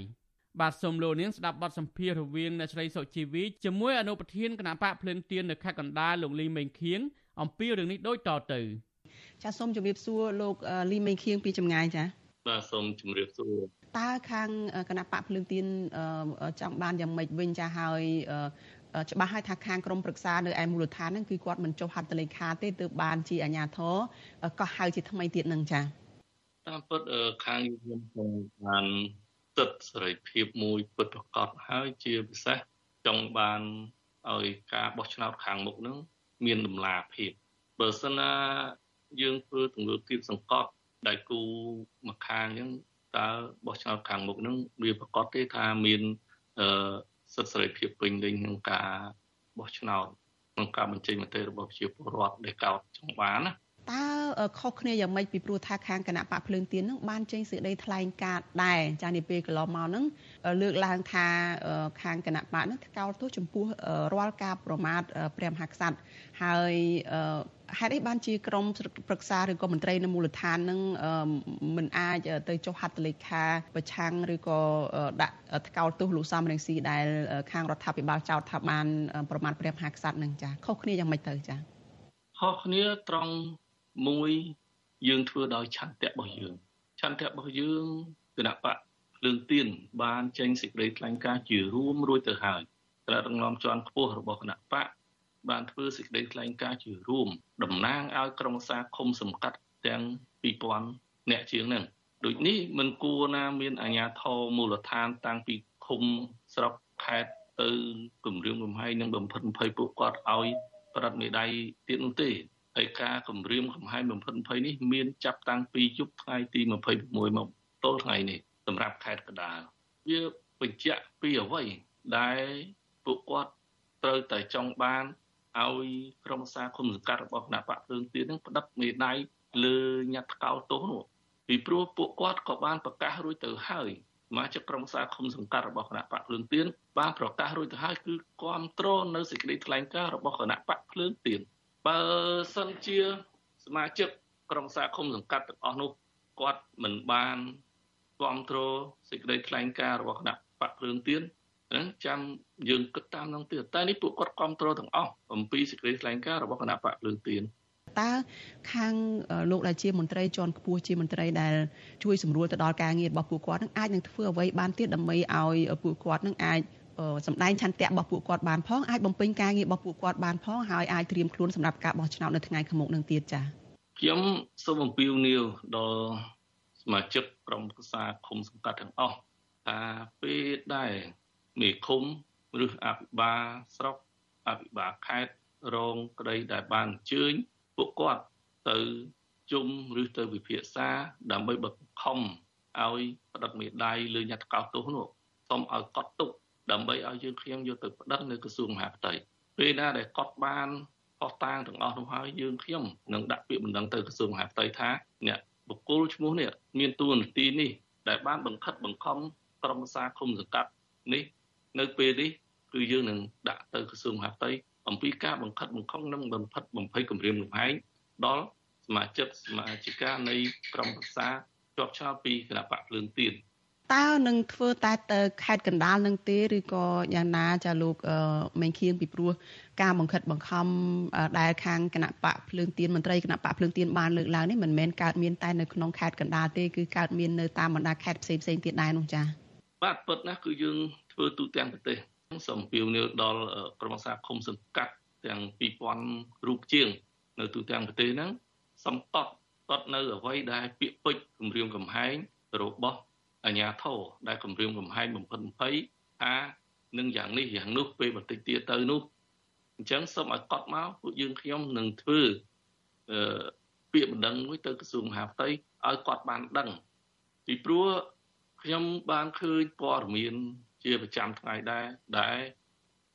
បាទសូមលោកនាងស្ដាប់បទសម្ភាសន៍រវាងអ្នកស្រីសុជីវីជាមួយអនុប្រធានគណៈបកភ្លើងទៀននៅខេត្តកណ្ដាលលោកលីមេងខៀងអំពីរឿងនេះដូចតទៅចាសូមជម្រាបសួរលោកលីមេងខៀងពីចម្ងាយចាបាទសូមជម្រាបសួរ តើខាងគណៈបកភ្លើងទៀនចង់បានយ៉ាងម៉េចវិញចាហើយច្បាស់ហើយថាខាងក្រមប្រឹក្សានៅឯមូលដ្ឋានហ្នឹងគឺគាត់មិនចុះហត្ថលេខាទេទើបបានជាអាជ្ញាធរក៏ហៅជាថ្មីទៀតនឹងចាតាមពិតខាងខ្ញុំ cũng បានសិទ្ធិសេរីភាពមួយពិតប្រាកដហើយជាពិសេសចង់បានឲ្យការបោះឆ្នោតខាងមុខនឹងមានដំណាភាពបើសិនណាយើងធ្វើទង្វើគៀបសង្កត់ដៃគូមកខាងអញ្ចឹង តើបោះឆ្នោតខាងមុខនឹងវាប្រកាសទេថាមានអឺសិទ្ធិសេរីភាពពេញលេញក្នុងការបោះឆ្នោតក្នុងការបញ្ចេញមតិរបស់ប្រជាពលរដ្ឋដែលកោតចង់បានណាតើខុសគ្នាយ៉ាងម៉េចពីព្រោះថាខាងគណៈបកភ្លើងទៀននឹងបានចេញសេចក្តីថ្លែងការណ៍ដែរចានាពេលកន្លងមកនឹងលើកឡើងថាខាងគណៈបកនឹងថ្កោលទោសចំពោះរាល់ការប្រមាថព្រះមហាក្សត្រហើយហេតុអីបានជាក្រមប្រឹក្សាឬក៏មន្ត្រីនៅមូលដ្ឋាននឹងមិនអាចទៅចុះហត្ថលេខាប្រឆាំងឬក៏ដាក់ថ្កោលទោសលោកសំរងស៊ីដែលខាងរដ្ឋាភិបាលចោទថាបានប្រមាថព្រះមហាក្សត្រនឹងចាខុសគ្នាយ៉ាងម៉េចទៅចាខុសគ្នាត្រង់មួយយើងធ្វើដោយឆន្ទៈរបស់យើងឆន្ទៈរបស់យើងគណៈបកភ្លើងទៀនបានចេញសេចក្តីថ្លែងការណ៍ជារួមរួចទៅហើយត្រារងំជាន់ខ្ពស់របស់គណៈបក បានធ្វើសេចក្តីថ្លែងការណ៍ជារួមតំណាងឲ្យក្រុមសាឃុំសម្កាត់ទាំង2000អ្នកជាងនឹងដូចនេះមិនគួរណាមានអាជ្ញាធរមូលដ្ឋានតាំងពីឃុំស្រុកខេត្តទៅគម្រាមកំហែងនិងបំផិតបំភ័យពួកគាត់ឲ្យប្រដ្ឋមេដៃទៀតនោះទេហើយការគម្រាមកំហែងបំផិតភ័យនេះមានចាប់តាំងពីយប់ថ្ងៃទី26មកទល់ថ្ងៃនេះសម្រាប់ខេត្តកដាលវាបញ្ជាក់ពីអ្វីដែលពួកគាត់ត្រូវតែចង់បាន ឲ្យក្រុមសាគុំសង្កាត់របស់គណៈបកភ្លើងទៀននឹងផ្ដិតមេដៃលើញត្តិកោទោសនោះពីព្រោះពួកគាត់ក៏បានប្រកាសរួចទៅហើយសមាជិកក្រុមសាគុំសង្កាត់របស់គណៈបកភ្លើងទៀនបានប្រកាសរួចទៅហើយគឺគ្រប់គ្រងនៅសេចក្តីថ្លែងការណ៍របស់គណៈបកភ្លើងទៀនបើសិនជាសមាជិកក្រុមសាគុំសង្កាត់ទាំងអស់នោះគាត់មិនបានគ្រប់គ្រងសេចក្តីថ្លែងការណ៍របស់គណៈបកភ្លើងទៀន ហ្នឹងចាំយើងគិតតាមនោះទៀតតែនេះពួកគាត់គ្រប់គ្រងទាំងអស់អំពីសេចក្តីថ្លែងការណ៍របស់គណៈបកភ្លើងទៀនតើខាងលោកដែលជាមន្ត្រីជាន់ខ្ពស់ជាមន្ត្រីដែលជួយសម្រួលទៅដល់ការងាររបស់ពួកគាត់នឹងអាចនឹងធ្វើអ្វីបានទៀតដើម្បីឲ្យពួកគាត់នឹងអាចសម្ដែងឆន្ទៈរបស់ពួកគាត់បានផងអាចបំពេញការងាររបស់ពួកគាត់បានផងហើយអាចត្រៀមខ្លួនសម្រាប់ការបោះឆ្នោតនៅថ្ងៃខាងមុខនឹងទៀតចា៎ខ្ញុំសូមអំពាវនាវដល់សមាជិកក្រុមប្រឹក្សាឃុំសង្កាត់ទាំងអស់ថាពេលដែល មេឃុំឬអភិបាលស្រុកអភិបាលខេត្តរងក្តីដែលបានអញ្ជើញពួកគាត់ទៅជុំឬទៅវិភាសាដើម្បីបង្ខំឲ្យផ្ដិតមេដៃលើញត្តិកោតទោសនោះសូមឲ្យកត់ទុកដើម្បីឲ្យយើងខ្ញុំយកទៅផ្ដិតនៅក្រសួងមហាផ្ទៃពេលណាដែលកត់បានផុសតាងទាំងអស់នោះហើយយើងខ្ញុំនឹងដាក់ពាក្យបណ្ដឹងទៅក្រសួងមហាផ្ទៃថាអ្នកបុគ្គលឈ្មោះនេះមានតួនាទីនេះដែលបានបង្ខិតបង្ខំក្រុមប្រឹក្សាគុំសង្កាត់នេះ នៅពេលនេះគឺយើងនឹងដាក់ទៅក្រសួងមហាផ្ទៃអំពីការបង្ខិតបង្ខំនិងបំផិតបំភ័យគម្រាមកំហែងដល់សមាជិកសមាជិកានៃក្រុមប្រឹក្សាជាប់ឆ្នោតពីគណៈបកភ្លើងទៀនតើនឹងធ្វើតែទៅខេត្តកណ្ដាលនឹងទេឬក៏យ៉ាងណាចាលោកមេងខៀងពីព្រោះការបង្ខិតបង្ខំដែលខាងគណៈបកភ្លើងទៀនមន្ត្រីគណៈបកភ្លើងទៀនបានលើកឡើងនេះមិនមែនកើតមានតែនៅក្នុងខេត្តកណ្ដាលទេគឺកើតមាននៅតាមបណ្ដាខេត្តផ្សេងផ្សេងទៀតដែរនោះចា៎ បាទពិតណាស់គឺយើងធ្វើទូទាំងប្រទេសសូមពៀវនាវដល់ក្រុមសាឃុំសង្កាត់ទាំង2000រូបជាង នៅទូទាំងប្រទេសហ្នឹងសំតត់តត់នៅអ្វីដែលពាក្យពេចគម្រាមកំហែងរបស់អាញាធរដែលគម្រាមកំហែងបំផិតបំភ័យថានឹងយ៉ាងនេះយ៉ាងនោះពេលបន្តិចទៀតទៅនោះអញ្ចឹងសូមឲ្យកត់មកពួកយើងខ្ញុំនឹងធ្វើអឺពាក្យបណ្ដឹងមួយទៅក្រសួងមហាផ្ទៃឲ្យគាត់បានដឹងពីព្រោះ ខ្ញុំបានឃើញព័ត៌មានជាប្រចាំថ្ងៃដែរដែល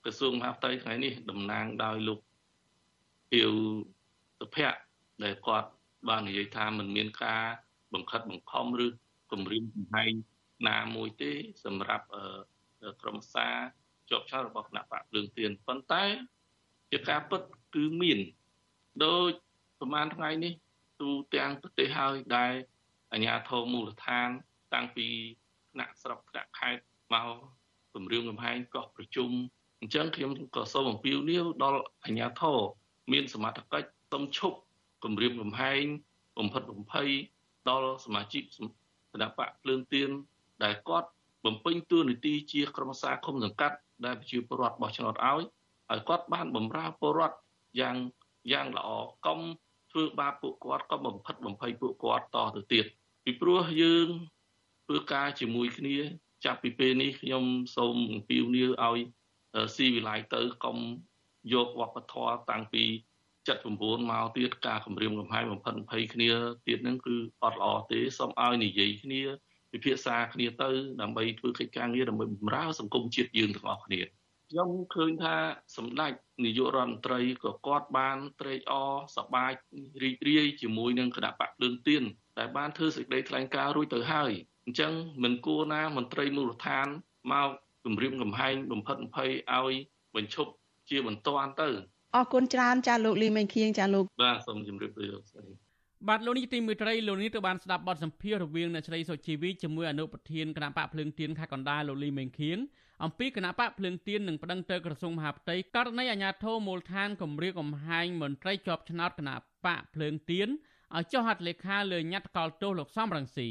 ក្រសួងមហាផ្ទៃថ្ងៃនេះតំណាងដោយលោកអ៊ីវសុភ័ក្រដែលគាត់បាននិយាយថាมันមានការបង្ខិតបង្ខំឬគម្រាមកំហែងណាមួយទេ សម្រាប់ក្រុមសារជាប់ឆ្នោតរបស់គណៈបកភ្លើងទៀនប៉ុន្តែជាការពិតគឺមានដោយប្រហែលថ្ងៃនេះទូទាំងប្រទេសហើយដែលអាជ្ញាធរមូលដ្ឋាន តាំងពីថ្នាក់ស្រុកថ្នាក់ខេត្តមកគម្រាមកំហែងកោះប្រជុំអញ្ចឹងខ្ញុំក៏សូមអំពាវនាវដល់អាជ្ញាធរមានសមត្ថកិច្ចទំឈប់គម្រាមកំហែងបំផិតបំភ័យដល់សមាជិកគណៈបកភ្លើងទៀនដែលគាត់បំពេញតួនាទីជាក្រុមសាឃុំសង្កាត់ដែលប្រជាពលរដ្ឋបោះឆ្នោតឲ្យហើយគាត់បានបម្រើពលរដ្ឋយ៉ាងយ៉ាងល្អកុំធ្វើបាបពួកគាត់ក៏បំផិតបំភ័យពួកគាត់តទៅទៀតពីព្រោះយើង ធ្វើការជាមួយគ្នា ចាប់ពីពេលនេះខ្ញុំសូមអំពាវនាវឲ្យស៊ីវិល័យទៅកុំយកវប្បធម៌តាំងពី79មកទៀតការគម្រាមកំហែងបំផិតភ័យគ្នាទៀតហ្នឹងគឺអត់ល្អទេសូមឲ្យនិយាយគ្នាពិភាក្សាគ្នាទៅដើម្បីធ្វើកិច្ចការងារដើម្បីបម្រើសង្គមជាតិយើងទាំងអស់គ្នាខ្ញុំឃើញថាសម្ដេចនាយករដ្ឋមន្ត្រីក៏គាត់បានត្រេកអរសប្បាយរីករាយជាមួយនឹងគណៈបកភ្លើងទៀនតែបានធ្វើសេចក្តីថ្លែងការណ៍រួចទៅហើយ អញ្ចឹងមិនគួរណាមន្ត្រីមូលដ្ឋានមកគម្រាមកំហែងបំផិតបំភ័យឲ្យបញ្ឈប់ជាបន្ទាន់ទៅអរគុណច្រើនចាលោកលីមេងខៀងចាលោកបាទសូមជម្រាបលាលោកស្រីបាទលោកនេះទីមួយត្រីលោកនេះទៅបានស្ដាប់បទសម្ភាសន៍រវាងអ្នកស្រីសុជីវីជាមួយអនុប្រធានគណៈបកភ្លើងទៀនខេត្តកណ្ដាលលោកលីមេងខៀងអំពីគណៈបកភ្លើងទៀននឹងប្តឹងទៅក្រសួងមហាផ្ទៃករណីអាញាធរមូលដ្ឋានគម្រាមកំហែងមន្ត្រីជាប់ឆ្នោតគណៈបកភ្លើងទៀនឲ្យចុះហត្ថលេខាលើញត្តិកលទោសលោកសំរងស៊ី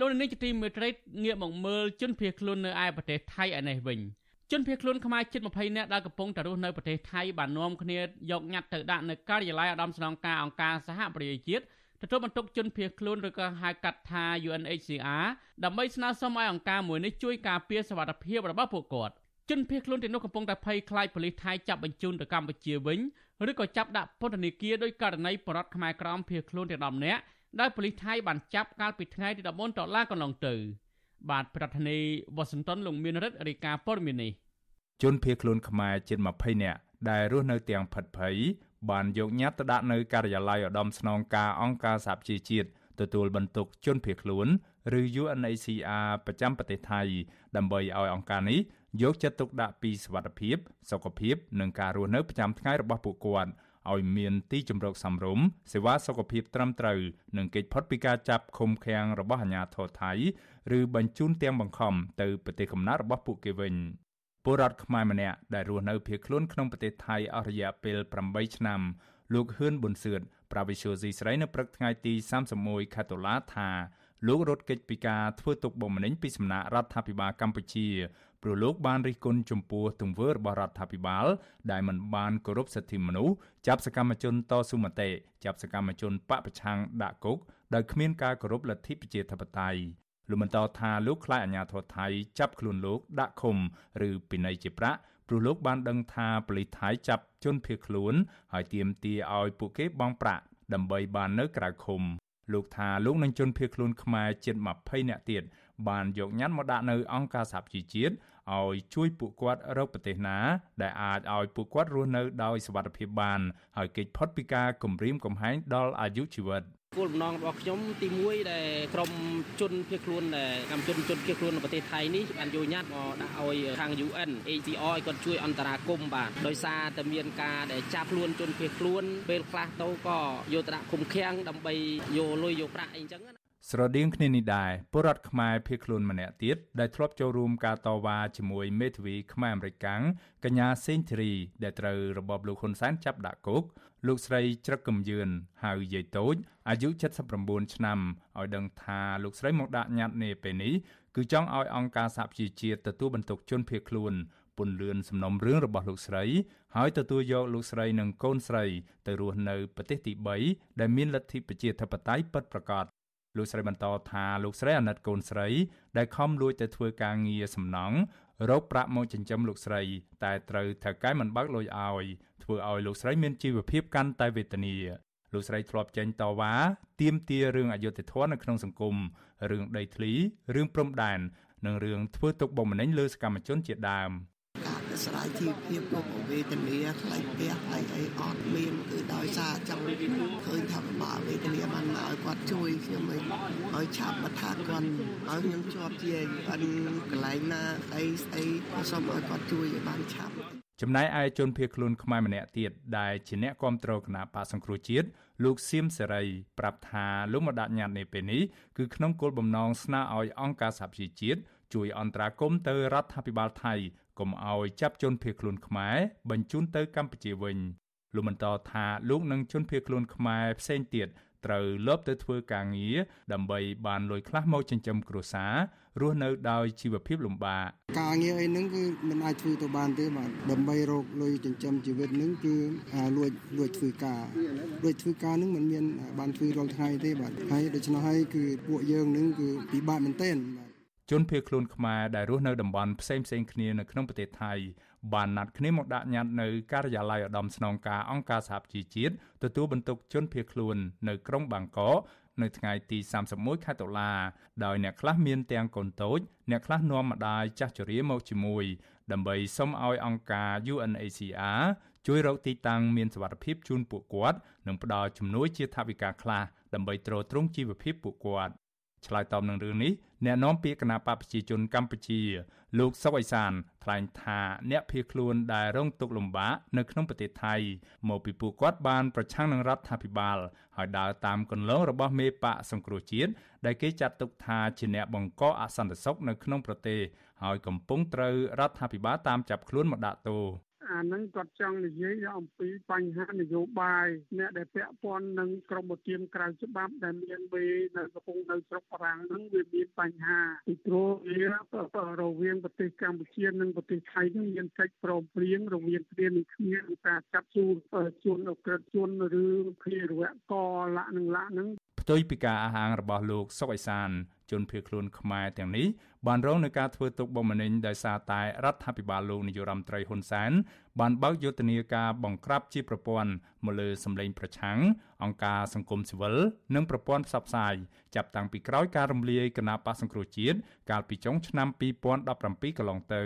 លោកនាងជាទីមេត្រីងាកមកមើលជនភៀសខ្លួននៅឯប្រទេសថៃឯនេះវិញជនភៀសខ្លួនខ្មែរជិត20នាក់ដែលកំពុងតែរស់នៅប្រទេសថៃបាននាំគ្នាយកញត្តិទៅដាក់នៅការិយាល័យឧត្តមស្នងការអង្គការសហប្រជាជាតិទទួលបន្ទុកជនភៀសខ្លួនឬក៏ហៅកាត់ថា UNHCR ដើម្បីស្នើសុំឲ្យអង្គការមួយនេះជួយការពារសវត្ថិភាពរបស់ពួកគាត់ជនភៀសខ្លួនទាំងនោះកំពុងតែភ័យខ្លាចប៉ូលីសថៃចាប់បញ្ជូនទៅកម្ពុជាវិញឬក៏ចាប់ដាក់ពន្ធនាគារដោយករណីបរដ្ឋខ្មែរក្រមភៀសខ្លួនទាំង10នាក់ ដែលប៉ូលីសថៃបានចាប់កាលពីថ្ងៃទី14តុលាកន្លងទៅ បាទប្រធានាធិបតីវ៉ាស៊ីនតោនលោកមានរិទ្ធរាយការណ៍ព័ត៌មាននេះជនភៀសខ្លួនខ្មែរជិត20នាក់ដែលរស់នៅទាំងផិតភ័យបានយកញត្តិទៅដាក់នៅការិយាល័យឧត្តមស្នងការអង្គការសហប្រជាជាតិទទួលបន្ទុកជនភៀសខ្លួនឬ UNHCR ប្រចាំប្រទេសថៃ ដើម្បីឲ្យអង្គការនេះយកចិត្តទុកដាក់ពីសុខភាពសុខភាពនិងការរស់នៅប្រចាំថ្ងៃរបស់ពួកគាត់ ឲ្យមានទីជម្រកសមរម្យសេវាសុខភាពត្រឹមត្រូវនិងកិច្ចផុតពីការចាប់ឃុំឃាំងរបស់អាជ្ញាធរថៃឬបញ្ជូនទាំងបង្ខំទៅប្រទេសកំណើតរបស់ពួកគេវិញពលរដ្ឋខ្មែរម្នាក់ដែលរស់នៅភៀសខ្លួនក្នុងប្រទេសថៃអស់រយៈពេល8ឆ្នាំលោកហ៊ឿនប៊ុនសឿតប្រាវិសុយស៊ីស្រីនៅព្រឹកថ្ងៃទី31ខែតុលាថាលោករត់គេចពីការធ្វើទុកបុកម្នេញពីសំណាក់រដ្ឋាភិបាលកម្ពុជា ព្រោះលោកបានរិះគន់ចំពោះទង្វើរបស់រដ្ឋាភិបាល ដែលមិនបានគោរពសិទ្ធិមនុស្សចាប់សកម្មជនតស៊ូមតិចាប់សកម្មជនបពប្រឆាំងដាក់គុកដោយគ្មានការគោរពលទ្ធិប្រជាធិបតេយ្យលោកបន្តថាលោកខ្លាចអាជ្ញាធរថៃចាប់ខ្លួនលោកដាក់ឃុំឬពិន័យជាប្រាក់ព្រោះលោកបានដឹងថាប៉ូលីសថៃចាប់ជនភៀសខ្លួន ហើយទាមទារឲ្យពួកគេបង់ប្រាក់ដើម្បីបាននៅក្រៅឃុំលោកថាលោកនឹងជនភៀសខ្លួនខ្មែរជិត20នាក់ទៀតបានយកញត្តិមកដាក់នៅអង្គការសហប្រជាជាតិ ឲ្យជួយពួកគាត់រកប្រទេសណា ដែលអាចឲ្យពួកគាត់រស់នៅដោយសុវត្ថិភាពបាន ហើយគេចផុតពីការគំរាមកំហែងដល់អាយុជីវិតគោលបំណងរបស់ខ្ញុំទី1ដែលក្រមជនភៀសខ្លួនដែលកម្មជនជនភៀសខ្លួននៅប្រទេសថៃនេះបានយកញត្តិមកដាក់ឲ្យខាង UN ACR ឲ្យគាត់ជួយអន្តរាគមន៍បាទដោយសារតែមានការដែលចាប់ខ្លួនជនភៀសខ្លួនពេលខ្លះទៅក៏យកទៅដាក់ឃុំឃាំងដើម្បីយកលុយយកប្រាក់អីចឹងណា ស្រដៀងគ្នានេះដែរពលរដ្ឋខ្មែរភៀសខ្លួនម្នាក់ទៀតដែលធ្លាប់ចូលរួមការតវ៉ាជាមួយមេធាវីខ្មែរអមេរិកាំងកញ្ញាសេងធីរីដែលត្រូវរបបលោកហ៊ុនសែនចាប់ដាក់គុកលោកស្រីច្រឹកកំយឿនហៅយាយតូចអាយុ79ឆ្នាំឲ្យដឹងថាលោកស្រីមកដាក់ញត្តិនេះពេលនេះគឺចង់ឲ្យអង្គការសហប្រជាជាតិទទួលបន្ទុកជនភៀសខ្លួនពន្លឿនសំណុំរឿងរបស់លោកស្រីហើយទទួលយកលោកស្រីនិងកូនស្រីទៅរស់នៅប្រទេសទី3ដែលមានលទ្ធិប្រជាធិបតេយ្យពិតប្រាកដ លោកស្រីបន្តថាលោកស្រីអាណិតកូនស្រី ដែលខំលួចទៅធ្វើការងារសំណង់រកប្រាក់មកចិញ្ចឹមលោកស្រី តែត្រូវថៅកែមិនបើកលុយឲ្យធ្វើឲ្យលោកស្រីមានជីវភាពកាន់តែវេទនាលោកស្រីធ្លាប់ចេញតវ៉ាទាមទាររឿងអយុត្តិធម៌នៅក្នុងសង្គមរឿងដីធ្លីរឿងព្រំដែននិងរឿងធ្វើទុកបុកម្នេញលើសកម្មជនជាដើមការប្រ ស្រ័យជីវភាពរបស់វេទនាខ្លាញ់ផ្ទះខ្លាញ់អីអត់មានគឺដោយសារចង់ឃើញថាបាវេទនាបានមកឲ្យគាត់ជួយខ្ញុំឲ្យឆាប់មកថាគាត់ឲ្យខ្ញុំជាប់ជាអិនកន្លែងណាអីស្អីសូមឲ្យគាត់ជួយឲ្យបានឆាប់ចំណែកឯជនភៀសខ្លួនខ្មែរម្នាក់ទៀតដែលជាអ្នកគ្រប់គ្រងគណៈបកសង្គ្រោះជាតិលោកសៀមសេរីប្រាប់ថាលោកមកដាក់ញត្តិនេះពេលនេះគឺក្នុងគោលបំណងស្នើឲ្យអង្គការសហប្រជាជាតិជួយអន្តរាគមន៍ទៅរដ្ឋាភិបាលថៃ កុំឲ្យចាប់ជនភៀសខ្លួនខ្មែរបញ្ជូនទៅកម្ពុជាវិញលោកបន្តថាលោកនឹងជនភៀសខ្លួនខ្មែរផ្សេងទៀតត្រូវលបទៅធ្វើការងារដើម្បីបានលុយខ្លះមកចិញ្ចឹមគ្រួសាររស់នៅដោយជីវភាពលំបាកការងារអីហ្នឹងគឺមិនអាចធ្វើទៅបានទេបាទដើម្បីរកលុយចិញ្ចឹមជីវិតហ្នឹងគឺលួចលួចធ្វើការលួចធ្វើការហ្នឹងមិនមានបានធ្វើរាល់ថ្ងៃទេបាទហើយដូច្នោះហើយគឺពួកយើងហ្នឹងគឺពិបាកមែនទែនបាទ ជនភៀសខ្លួនខ្មែរដែលរស់នៅតំបន់ផ្សេងផ្សេងគ្នានៅក្នុងប្រទេសថៃបានណាត់គ្នាមកដាក់ញត្តិនៅការិយាល័យឧត្តមស្នងការអង្គការសហប្រជាជាតិទទួលបន្ទុកជនភៀសខ្លួននៅក្រុងបាងកកនៅថ្ងៃទី31ខែតុលាដោយអ្នកខ្លះមានទាំងកូនតូចអ្នកខ្លះនាំម្ដាយចាស់ជរាមកជាមួយដើម្បីសុំឲ្យអង្គការ UNHCR ជួយរកទីតាំងមានសុវត្ថិភាពជូនពួកគាត់និងផ្ដល់ជំនួយជាថវិកាខ្លះដើម្បីទ្រទ្រង់ជីវភាពពួកគាត់ ឆ្លើយតបនឹងរឿងនេះអ្នកនាំពាក្យគណៈបកប្រជាជនកម្ពុជា លោកសុកអេសានថ្លែងថាអ្នកភៀសខ្លួនដែលរងទុក្ខលំបាកនៅក្នុងប្រទេសថៃមកពីពួកគាត់បានប្រឆាំងនឹងរដ្ឋាភិបាលហើយដើរតាមគន្លងរបស់មេបកសង្គ្រោះជាតិដែលគេចាត់ទុកថាជាអ្នកបង្កអសន្តិសុខនៅក្នុងប្រទេសហើយកំពុងត្រូវរដ្ឋាភិបាលតាមចាប់ខ្លួនមកដាក់ទោស អាហ្នឹងគាត់ចង់និយាយអំពីបញ្ហានយោបាយអ្នកដែលពាក់ព័ន្ធនឹងក្រមទាមក្រៅច្បាប់ដែលមានវេនៅកំពុងនៅស្រុកបារាំងហ្នឹងវាមានបញ្ហាពីព្រោះវារវាងប្រទេសកម្ពុជានិងប្រទេសថៃហ្នឹងមានកិច្ចព្រមព្រៀងរវាងគ្នានឹងគ្នាក្នុងការចាត់ជួនជួនអក្រិតជួនឬភារវកលៈនឹងលៈហ្នឹងផ្ទុយពីការអះអាងរបស់លោកសុកអេសាន ជនភៀសខ្លួនខ្មែរទាំងនេះបានរងនឹងការធ្វើទុកបុកម្នេញដោយសារតែរដ្ឋាភិបាលលោកនាយរដ្ឋមន្ត្រីហ៊ុនសែនបានបើកយុទ្ធនាការបង្ក្រាបជាប្រព័ន្ធមកលើសម្លេងប្រឆាំងអង្គការសង្គមស៊ីវិលនិងប្រព័ន្ធផ្សព្វផ្សាយចាប់តាំងពីក្រោយការរំលាយគណៈបកសង្គ្រោះជាតិកាលពីចុងឆ្នាំ2017កន្លងទៅ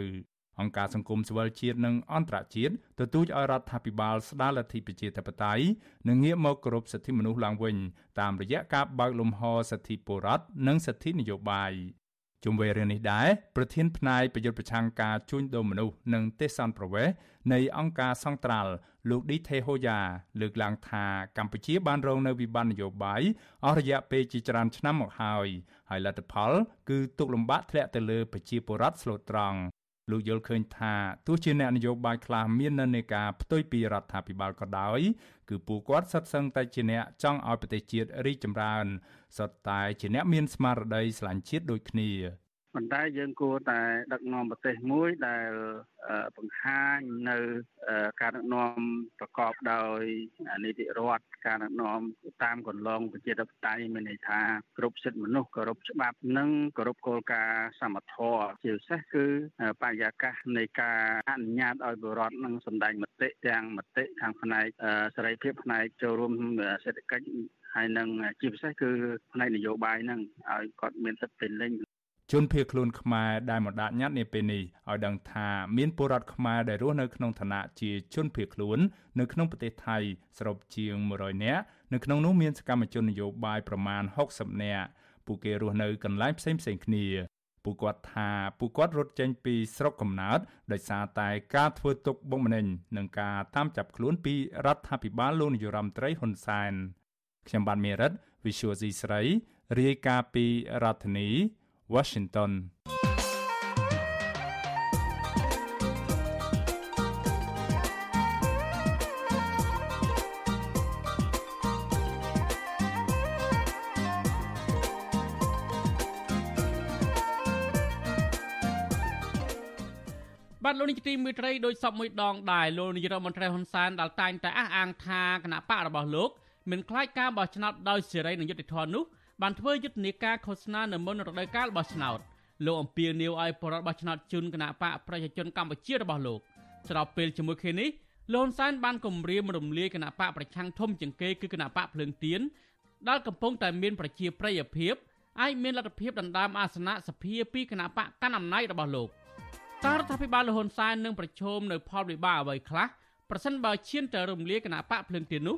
អង្គការសង្គមស៊ីវិលជាតិនិងអន្តរជាតិទទូចឲ្យរដ្ឋាភិបាលស្ដារលទ្ធិប្រជាធិបតេយ្យនិងងាកមកគោរពសិទ្ធិមនុស្សឡើងវិញតាមរយៈការបើកលំហសិទ្ធិពលរដ្ឋនិងសិទ្ធិនយោបាយជុំវិញរឿងនេះដែរប្រធានផ្នែកប្រយុទ្ធប្រឆាំងការជួញដូរមនុស្សនិងទេសន្តប្រវេសនៃអង្គការសង្ត្រាល់លោកឌីថេហូយ៉ាលើកឡើងថាកម្ពុជាបានរងនៅវិបត្តិនយោបាយអស់រយៈពេលជាច្រើនឆ្នាំមកហើយហើយលទ្ធផលគឺទុកលំបាកធ្លាក់ទៅលើប្រជាពលរដ្ឋស្លូតត្រង់ លោកយល់ឃើញថាទោះជាអ្នកនយោបាយខ្លះមាននិន្នាការផ្ទុយពីរដ្ឋាភិបាលក៏ដោយគឺពួកគាត់សិតសឹងតែជាអ្នកចង់ឲ្យប្រទេសជាតិរីកចម្រើនសុទ្ធតែជាអ្នកមានស្មារតីស្រឡាញ់ជាតិដូចគ្នាប៉ុន្តែយើងគួរតែដឹកនាំប្រទេសមួយដែលបង្ហាញនៅការដឹកនាំប្រកបដោយនីតិរដ្ឋ ការដឹកនាំតាមកន្លងប្រជាធិបតេយ្យមានន័យថាគ្រប់សិទ្ធិមនុស្សគោរពច្បាប់និងគោរពគោលការណ៍សមធម៌ជាពិសេសគឺបរិយាកាសនៃការអនុញ្ញាតឲ្យបរដ្ឋនឹងសម្ដែងមតិទាំងមតិខាងផ្នែកសេរីភាពផ្នែកចូលរួមសេដ្ឋកិច្ចហើយនឹងជាពិសេសគឺផ្នែកនយោបាយហ្នឹងឲ្យគាត់មានសិទ្ធិពេញលេញ ជនភៀសខ្លួនខ្មែរដែលមកដាក់ញត្តិនាពេលនេះឲ្យដឹងថាមានពលរដ្ឋខ្មែរដែលរស់នៅក្នុងឋានៈជាជនភៀសខ្លួននៅក្នុងប្រទេសថៃសរុបជាង100នាក់នៅក្នុងនោះមានសកម្មជននយោបាយប្រមាណ60នាក់ពួកគេរស់នៅកន្លែងផ្សេងផ្សេងគ្នាពួកគាត់ថាពួកគាត់រត់ចេញពីស្រុកកំណើតដោយសារតែការធ្វើទុកបុកម្នេញនិងការតាមចាប់ខ្លួនពីរដ្ឋាភិបាលលោកនាយរដ្ឋមន្ត្រីហ៊ុនសែនខ្ញុំបាទមេរិត Visual C ស្រីរាយការណ៍ពីរដ្ឋធានី Washington បាទលោកនាយកទីមេត្រីដោយសពមួយដងដែរលោកនាយរដ្ឋមន្ត្រីហ៊ុនសែនដែលតែងតែអះអាងថាគណៈបករបស់លោកមិនខ្លាចការបោះឆ្នោតដោយសេរីនិងយុត្តិធម៌នោះ បានធ្វើយុទ្ធនាការឃោសនានៅមុនរដូវកាលបោះឆ្នោតលោកអំពីនីវឲ្យបរដ្ឋបោះឆ្នោតជូនគណៈបកប្រជាជនកម្ពុជារបស់លោកស្របពេលជាមួយគ្នានេះលោកហ៊ុនសែនបានគម្រាមរំលាយគណៈបកប្រឆាំងធំជាងគេគឺគណៈបកភ្លើងទៀនដែលកំពុងតែមានប្រជាប្រិយភាពអាចមានលទ្ធភាពដណ្ដើមអាសនៈសភាពីគណៈបកកាន់អំណាចរបស់លោកតើរដ្ឋាភិបាលលហ៊ុនសែននឹងប្រឈមនៅផលវិបាកអ្វីខ្លះប្រសិនបើឈានទៅរំលាយគណៈបកភ្លើងទៀននោះ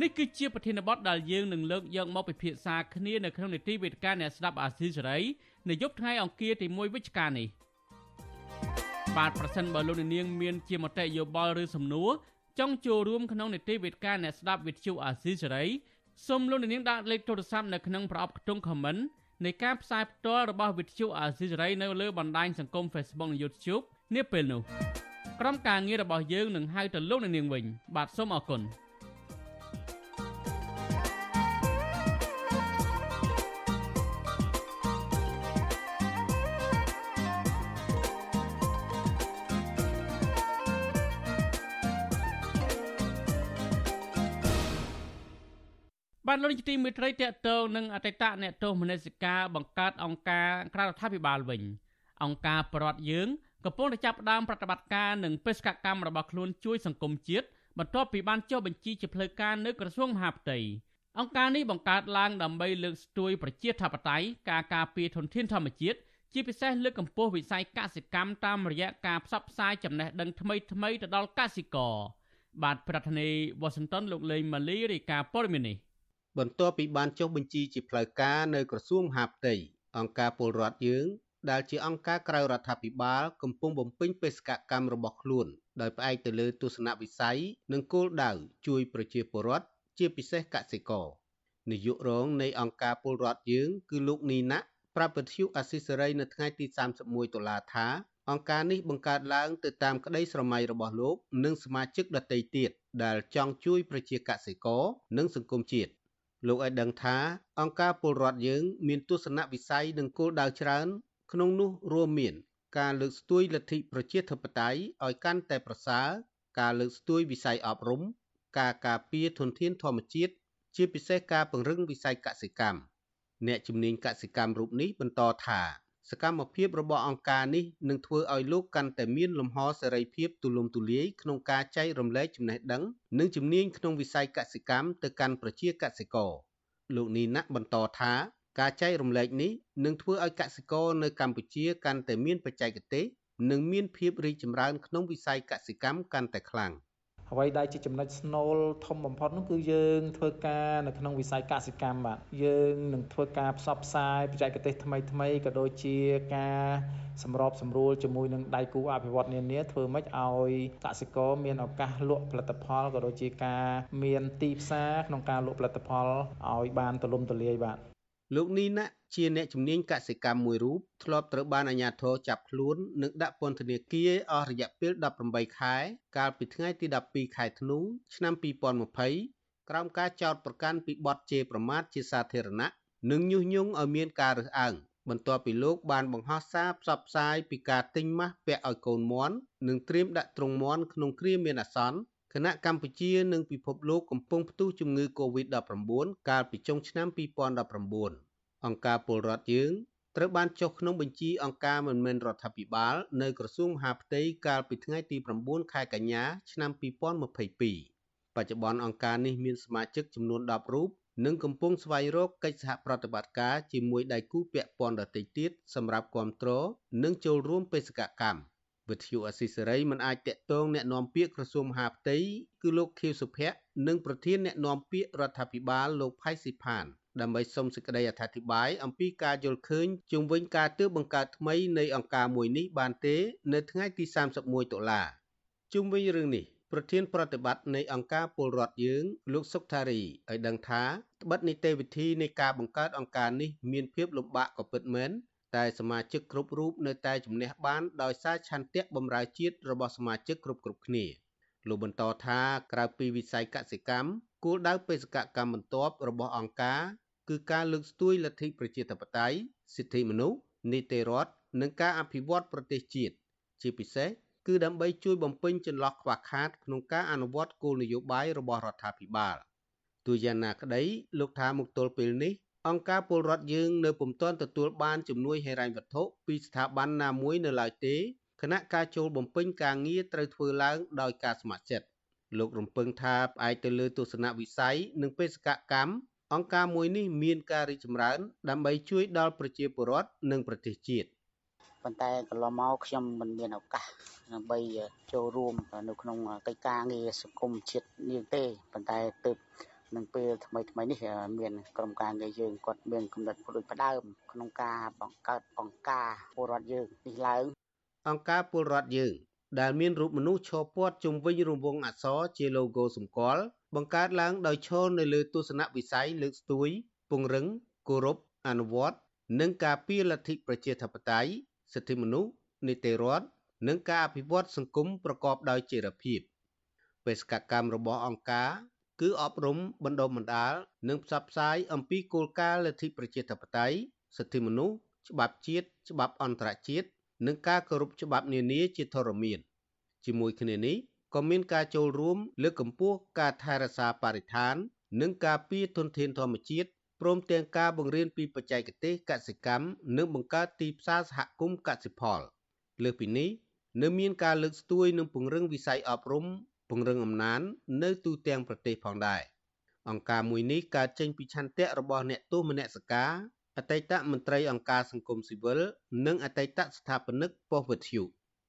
នេះគឺជាប្រធានបទដែលយើងនឹងលើកយកមកពិភាក្សាគ្នានៅក្នុងនីតិវេទិកាអ្នកស្ដាប់អាស៊ីសេរីនៅយប់ថ្ងៃអង្គារទី1វិច្ឆិកានេះបាទប្រសិនបើលោកនាងមានជាមតិយោបល់ឬសំណួរចង់ចូលរួមក្នុងនីតិវេទិកាអ្នកស្ដាប់វិទ្យុអាស៊ីសេរីសូមលោកនាងដាក់លេខទូរស័ព្ទនៅក្នុងប្រអប់ខ្ទង់ comment នៃការផ្សាយផ្ទាល់របស់វិទ្យុអាស៊ីសេរីនៅលើបណ្ដាញសង្គម Facebook និង YouTube នាពេលនោះក្រុមការងាររបស់យើងនឹងហៅទៅលោកនាងវិញបាទសូមអរគុណ លោកនាយកទីមេត្រីតេតតងនឹងអតីតអ្នកទោសមនសិការបង្កើតអង្គការក្រៅរដ្ឋាភិបាលវិញ អង្គការប្រដ្ឋយើងកំពុងតែចាប់ផ្ដើមប្រតិបត្តិការនិងបេសកកម្មរបស់ខ្លួនជួយសង្គមជាតិបន្ទាប់ពីបានចុះបញ្ជីជាផ្លូវការនៅក្រសួងមហាផ្ទៃអង្គការនេះបង្កើតឡើងដើម្បីលើកស្ទួយប្រជាធិបតេយ្យការការពារធនធានធម្មជាតិជាពិសេសលើកកម្ពស់វិស័យកសិកម្មតាមរយៈការផ្សព្វផ្សាយចំណេះដឹងថ្មីថ្មីទៅដល់កសិករបាទប្រធានាធិបតីវ៉ាស៊ីនតោនលោកលេងម៉ាលីរាយការណ៍ព័ត៌មាននេះ បន្ទាប់ពីបានចុះបញ្ជីជាផ្លូវការនៅក្រសួងមហាផ្ទៃអង្គការពលរដ្ឋយើងដែលជាអង្គការក្រៅរដ្ឋាភិបាលកំពុងបំពេញបេសកកម្មរបស់ខ្លួនដោយផ្អែកទៅលើទស្សនវិស័យនិងគោលដៅជួយប្រជាពលរដ្ឋជាពិសេសកសិករនាយករងនៃអង្គការពលរដ្ឋយើងគឺលោកនីណាប្រាប់វិទ្យុអស៊ីសេរីនៅថ្ងៃទី31តុលាថាអង្គការនេះបង្កើតឡើងទៅតាមក្តីស្រមៃរបស់លោក និងសមាជិកដទៃទៀតដែលចង់ជួយប្រជាកសិករនិងសង្គមជាតិ លោកឲ្យដឹងថាអង្គការពលរដ្ឋយើងមានទស្សនវិស័យនិងគោលដៅច្រើន ក្នុងនោះរួមមាន ការលើកស្ទួយលទ្ធិប្រជាធិបតេយ្យឲ្យកាន់តែប្រសើរការលើកស្ទួយវិស័យអប់រំការការពារធនធានធម្មជាតិជាពិសេសការពង្រឹងវិស័យកសិកម្មអ្នកជំនាញកសិកម្មរូបនេះបន្តថា សកម្មភាពរបស់អង្គការនេះនឹងធ្វើឲ្យលោកកាន់តែមានលំហសេរីភាពទូលំទូលាយក្នុងការចែករំលែកចំណេះដឹង និងជំនាញក្នុងវិស័យកសិកម្មទៅកាន់ប្រជាកសិករលោកនីណាក់បន្តថាការចែករំលែកនេះនឹងធ្វើឲ្យកសិករនៅកម្ពុជាកាន់តែមានបច្ចេកទេសនិងមានភាពរីកចម្រើនក្នុងវិស័យកសិកម្មកាន់តែខ្លាំង។ អ្វីដែលជាចំណុចស្នូលធំបំផុតនោះគឺយើងធ្វើការនៅក្នុងវិស័យកសិកម្មបាទយើងនឹងធ្វើការផ្សព្វផ្សាយបច្ចេកទេសថ្មីថ្មីក៏ដូចជាការសម្របសម្រួលជាមួយនឹងដៃគូអភិវឌ្ឍនានាធ្វើម៉េចឲ្យកសិករមានឱកាសលក់ផលិតផលក៏ដូចជាការមានទីផ្សារក្នុងការលក់ផលិតផលឲ្យបានទូលំទូលាយបាទ លោកនីណាជាអ្នកជំនាញកសិកម្មមួយរូបធ្លាប់ត្រូវបានអាជ្ញាធរចាប់ខ្លួននិងដាក់ពន្ធនាគារអស់រយៈពេល18ខែ កាលពីថ្ងៃទី12ខែធ្នូឆ្នាំ2020ក្រោមការចោទប្រកាន់ពីបទជេរប្រមាថជាសាធារណៈនិងញុះញង់ឲ្យមានការរើសអើងបន្ទាប់ពីលោកបានបង្ហោះសារផ្សព្វផ្សាយពីការទិញម៉ាស់ពាក់ឲ្យកូនមន់និងត្រៀមដាក់ទ្រង់មន់ក្នុងគ្រាមានអាសន្ន គណៈកម្ពុជានិងពិភពលោកកំពុងផ្ទុះជំងឺ Covid-19 កាលពីចុងឆ្នាំ2019អង្គការពលរដ្ឋយើងត្រូវបានចុះក្នុងបញ្ជីអង្គការមិនមែនរដ្ឋាភិបាលនៅក្រសួងមហាផ្ទៃកាលពីថ្ងៃទី9ខែកញ្ញាឆ្នាំ2022បច្ចុប្បន្នអង្គការនេះមានសមាជិកចំនួន10រូបនិងកំពុងស្វែងរកកិច្ចសហប្រតិបត្តិការជាមួយដៃគូពាក់ព័ន្ធដទៃទៀតសម្រាប់គ្រប់គ្រងនិងចូលរួមបេសកកម្ម វិទ្យុអស៊ីសេរីមិនអាចតាក់ទងអ្នកនាំពាក្យក្រសួងមហាផ្ទៃគឺលោកខៀវសុភ័ក្រនិងប្រធានអ្នកនាំពាក្យរដ្ឋាភិបាលលោកផៃស៊ីផានដើម្បីសុំសេចក្តីអធិប្បាយអំពីការយល់ឃើញជុំវិញការទើបបង្កើតថ្មីនៃអង្គការមួយនេះបានទេនៅថ្ងៃទី31តុលាជុំវិញរឿងនេះប្រធានប្រតិបត្តិនៃអង្គការពលរដ្ឋយើងលោកសុកថារីឲ្យដឹងថាត្បិតនីតិវិធីនៃការបង្កើតអង្គការនេះមានភាពលំបាកក៏ពិតមែន តែសមាជិកគ្រប់រូបនៅតែជំនះបានដោយសារឆន្ទៈបម្រើជាតិរបស់សមាជិកគ្រប់គ្រប់គ្នាលោកបន្តថាក្រៅពីវិស័យកសិកម្មគោលដៅបេសកកម្មបន្ទាប់របស់អង្គការគឺការលើកស្ទួយលទ្ធិប្រជាធិបតេយ្យសិទ្ធិមនុស្សនីតិរដ្ឋនិងការអភិវឌ្ឍប្រទេសជាតិជាពិសេសគឺដើម្បីជួយបំពេញចន្លោះខ្វះខាតក្នុងការអនុវត្តគោលនយោបាយរបស់រដ្ឋាភិបាលទូយ៉ាងណាក្តីលោកថាមកទល់ពេលនេះ អង្គការពលរដ្ឋយើងនៅពុំទាន់ទទួលបានជំនួយហិរញ្ញវត្ថុពីស្ថាប័នណាមួយនៅឡើយទេគណៈការចូលបំពេញការងារត្រូវធ្វើឡើងដោយការស្ម័គ្រចិត្តលោករំពឹងថាផ្អែកទៅលើទស្សនវិស័យនិងបេសកកម្មអង្គការមួយនេះមានការរីកចម្រើន ដើម្បីជួយដល់ប្រជាពលរដ្ឋនិងប្រទេសជាតិប៉ុន្តែកន្លងមកខ្ញុំមិនមានឱកាសដើម្បីចូលរួមនៅក្នុងកិច្ចការងារសង្គមជាតិនេះទេប៉ុន្តែទើប នឹងពេលថ្មីថ្មីនេះមានក្រុមការងារយើងគាត់មានគំនិតដូចផ្ដើម ក្នុងការបង្កើតអង្គការពលរដ្ឋយើងនេះឡើង អង្គការពលរដ្ឋយើង ដែលមានរូបមនុស្សឈរព័ទ្ធជុំវិញរង្វង់អក្សរជា logo សម្គាល់បង្កើតឡើងដោយឈរនៅលើទស្សនវិស័យលើកស្ទួយ ពង្រឹងគោរពអនុវត្តនិងការពារលទ្ធិប្រជាធិបតេយ្យសិទ្ធិមនុស្សនីតិរដ្ឋនិងការអភិវឌ្ឍសង្គមប្រកបដោយចីរភាពបេសកកម្មរបស់អង្គការ គឺអប់រំបណ្ដុំបណ្ដាលនិងផ្សព្វផ្សាយអំពីគោលការណ៍លទ្ធិប្រជាធិបតេយ្យសិទ្ធិមនុស្សច្បាប់ជាតិច្បាប់អន្តរជាតិនិងការគោរពច្បាប់នានាជាធរមានជាមួយគ្នានេះក៏មានការចូលរួមលើកកម្ពស់ការថែរក្សាបរិស្ថាន និងការពារធនធានធម្មជាតិព្រមទាំងការបង្រៀនពីបច្ចេកទេសកសិកម្មនិងបង្កើតទីផ្សារសហគមន៍កសិផលលើសពីនេះនៅមានការលើកស្ទួយនិងពង្រឹងវិស័យអប់រំ ពង្រឹងអំណាចនៅទូទាំងប្រទេសផងដែរអង្គការមួយនេះកើតចេញពីឆន្ទៈរបស់អ្នកទោសមនសិការអតីតមន្ត្រីអង្គការសង្គមស៊ីវិលនិងអតីតស្ថាបនិកប៉ុស្តិ៍វិទ្យុ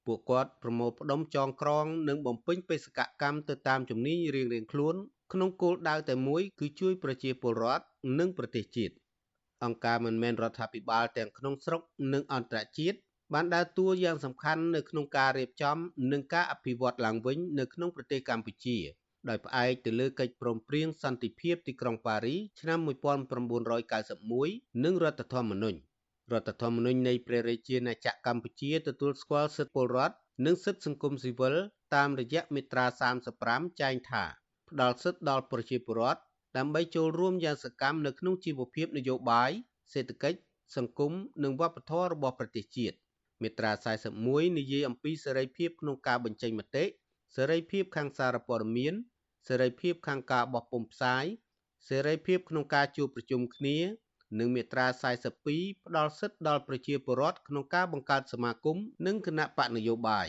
ពួកគាត់ប្រមូលផ្ដុំចងក្រង និងបំពេញបេសកកម្មទៅតាមជំនាញរៀងៗខ្លួន ក្នុងគោលដៅតែមួយគឺជួយប្រជាពលរដ្ឋនិងប្រទេសជាតិអង្គការមិនមែនរដ្ឋាភិបាលទាំងក្នុងស្រុកនិងអន្តរជាតិ បានដើរតួយ៉ាងសំខាន់នៅក្នុងការរៀបចំនិងការអភិវឌ្ឍឡើងវិញនៅក្នុងប្រទេសកម្ពុជាដោយផ្អែកទៅលើកិច្ចព្រមព្រៀងសន្តិភាពទីក្រុងប៉ារីឆ្នាំ1991និងរដ្ឋធម្មនុញ្ញរដ្ឋធម្មនុញ្ញនៃព្រះរាជាណាចក្រកម្ពុជាទទួលស្គាល់សិទ្ធិពលរដ្ឋនិងសិទ្ធិសង្គមស៊ីវិលតាមរយៈមាត្រា35ចែងថាផ្ដល់សិទ្ធិដល់ប្រជាពលរដ្ឋដើម្បីចូលរួមយ៉ាងសកម្មនៅក្នុងជីវភាពនយោបាយសេដ្ឋកិច្ចសង្គមនិងវប្បធម៌របស់ប្រទេសជាតិ មាត្រា41និយាយអំពីសេរីភាពក្នុងការបញ្ចេញមតិសេរីភាពខាងសារព័ត៌មានសេរីភាពខាងការបោះពុម្ពផ្សាយសេរីភាពក្នុងការជួបប្រជុំគ្នា និងមាត្រា42ផ្ដល់សិទ្ធិដល់ប្រជាពលរដ្ឋក្នុងការបង្កើតសមាគមនិងគណៈបកនយោបាយ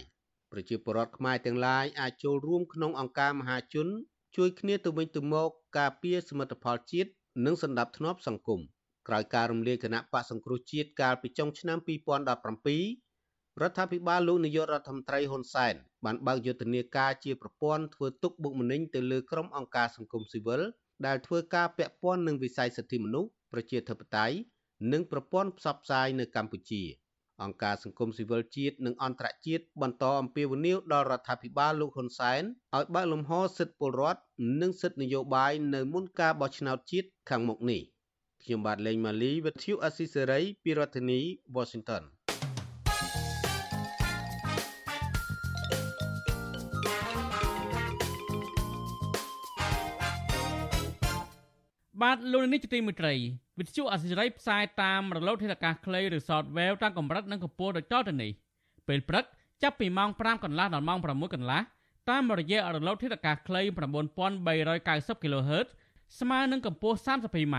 ប្រជាពលរដ្ឋខ្មែរទាំងឡាយអាចចូលរួមក្នុងអង្គការមហាជន ជួយគ្នាទៅវិញទៅមកការពារសមិទ្ធផលជាតិនិងសន្តិភាពសង្គម ក្រោយការរំលាយគណៈបកសង្គ្រោះជាតិកាលពីចុងឆ្នាំ2017រដ្ឋាភិបាលលោកនាយករដ្ឋមន្ត្រីហ៊ុនសែនបានបើកយុទ្ធនាការជាប្រព័ន្ធធ្វើទុកបុកម្នេញទៅលើក្រុមអង្គការសង្គមស៊ីវិលដែលធ្វើការពាក់ព័ន្ធនឹងវិស័យសិទ្ធិមនុស្សប្រជាធិបតេយ្យនិងប្រព័ន្ធផ្សព្វផ្សាយនៅកម្ពុជា អង្គការសង្គមស៊ីវិលជាតិនិងអន្តរជាតិបន្តអំពាវនាវដល់រដ្ឋាភិបាលលោកហ៊ុនសែនឲ្យបើកលំហសិទ្ធិពលរដ្ឋនិងសិទ្ធិនយោបាយនៅមុនការបោះឆ្នោតជាតិខាងមុខនេះ ខ្ញុំបាទលេងម៉ាលីវិទ្យុអស៊ីសេរីពីរដ្ឋធានី Washington បាទលោកនេះជាទីមេត្រីវិទ្យុអសិរ័យផ្សាយតាមរលកធាតុអាកាសខ្លីឬ Shortwave តាមកម្រិតនិងកម្ពស់ដូចតទៅនេះពេលព្រឹកចាប់ពីម៉ោង5កន្លះដល់ម៉ោង6កន្លះតាមរយៈរលកធាតុអាកាសខ្លី9390 kHz ស្មើនឹងកម្ពស់ 32m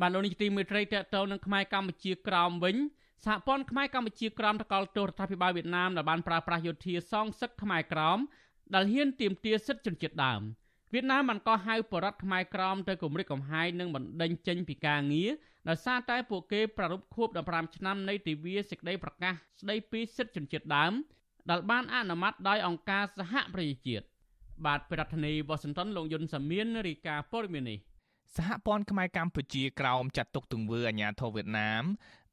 បានលោកនេះទីមេត្រីតកតទៅនឹងខ្មែរកម្ពុជាក្រោមវិញសហព័ន្ធខ្មែរកម្ពុជាក្រោមតកលទោសរដ្ឋាភិបាលវៀតណាមដែលបានប្រើប្រាស់យោធាសងសឹកខ្មែរក្រោមដែលហ៊ានទាមទារសិទ្ធិជនជាតិដើមវៀតណាមបានកោះហៅបរដ្ឋខ្មែរក្រោមទៅគម្រិតកំហែងនិងបណ្ដេញចេញពីការងារដោយសារតែពួកគេប្រារព្ធខួប15ឆ្នាំនៃទិវាសេចក្តីប្រកាសស្តីពីសិទ្ធិជនជាតិដើមដែលបានអនុម័តដោយអង្គការសហប្រជាជាតិបាទប្រធានាធិបតីវ៉ាស៊ីនតោនលោកយុនសាមៀនរាយការណ៍ព័ត៌មាននេះ សហព័ន្ធខ្មែរកម្ពុជាក្រោមចាត់ទុកទង្វើអាញាធរវៀតណាម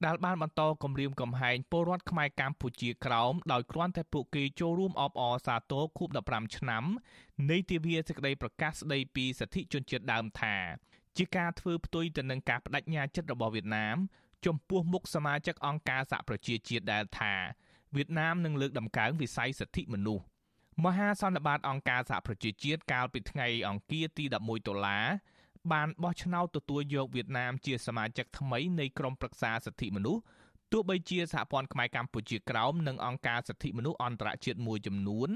ដែលបានបន្តគម្រាមកំហែងពលរដ្ឋខ្មែរកម្ពុជាក្រោមដោយគ្រាន់តែពួកគេចូលរួមអបអរសាទរខួប15ឆ្នាំនៃទិវាសេចក្តីប្រកាសស្តីពីសិទ្ធិជនជាតិដើមថាជាការធ្វើផ្ទុយទៅនឹងការបដិញ្ញាចិត្តរបស់វៀតណាមចំពោះមុខសមាជិកអង្គការសហប្រជាជាតិដែលថាវៀតណាមនឹងលើកដំកើងវិស័យសិទ្ធិមនុស្សមហាសន្និបាតអង្គការសហប្រជាជាតិកាលពីថ្ងៃអង្គារទី11តុលា បានបោះឆ្នោតទទួលយកវៀតណាមជាសមាជិកថ្មីនៃក្រុមប្រឹក្សាសិទ្ធិមនុស្សទោះបីជាសហព័ន្ធខ្មែរកម្ពុជាក្រោមនិងអង្គការសិទ្ធិមនុស្សអន្តរជាតិមួយចំនួន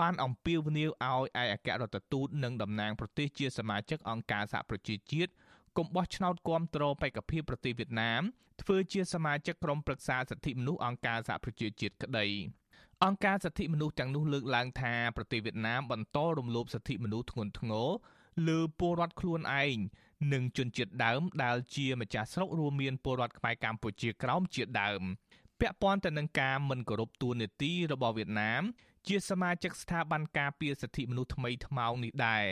បានអំពាវនាវឲ្យឯកអគ្គរដ្ឋទូតនិងតំណាងប្រទេសជាសមាជិកអង្គការសហប្រជាជាតិកុំបោះឆ្នោតគាំទ្របេក្ខភាពប្រទេសវៀតណាមធ្វើជាសមាជិកក្រុមប្រឹក្សាសិទ្ធិមនុស្សអង្គការសហប្រជាជាតិក្តីអង្គការសិទ្ធិមនុស្សទាំងនោះលើកឡើងថាប្រទេសវៀតណាមបន្តរំលោភសិទ្ធិមនុស្សធ្ងន់ធ្ងរ លើពលរដ្ឋខ្លួនឯងនិងជនជាតិដើមដែលជាម្ចាស់ស្រុករួមមានពលរដ្ឋខ្មែរកម្ពុជាក្រោមជាដើមពាក់ព័ន្ធទៅនឹងការមិនគោរពទួនាទីរបស់វៀតណាម ជាសមាជិកស្ថាប័នការពារសិទ្ធិមនុស្សថ្មីថ្មោងនេះដែរ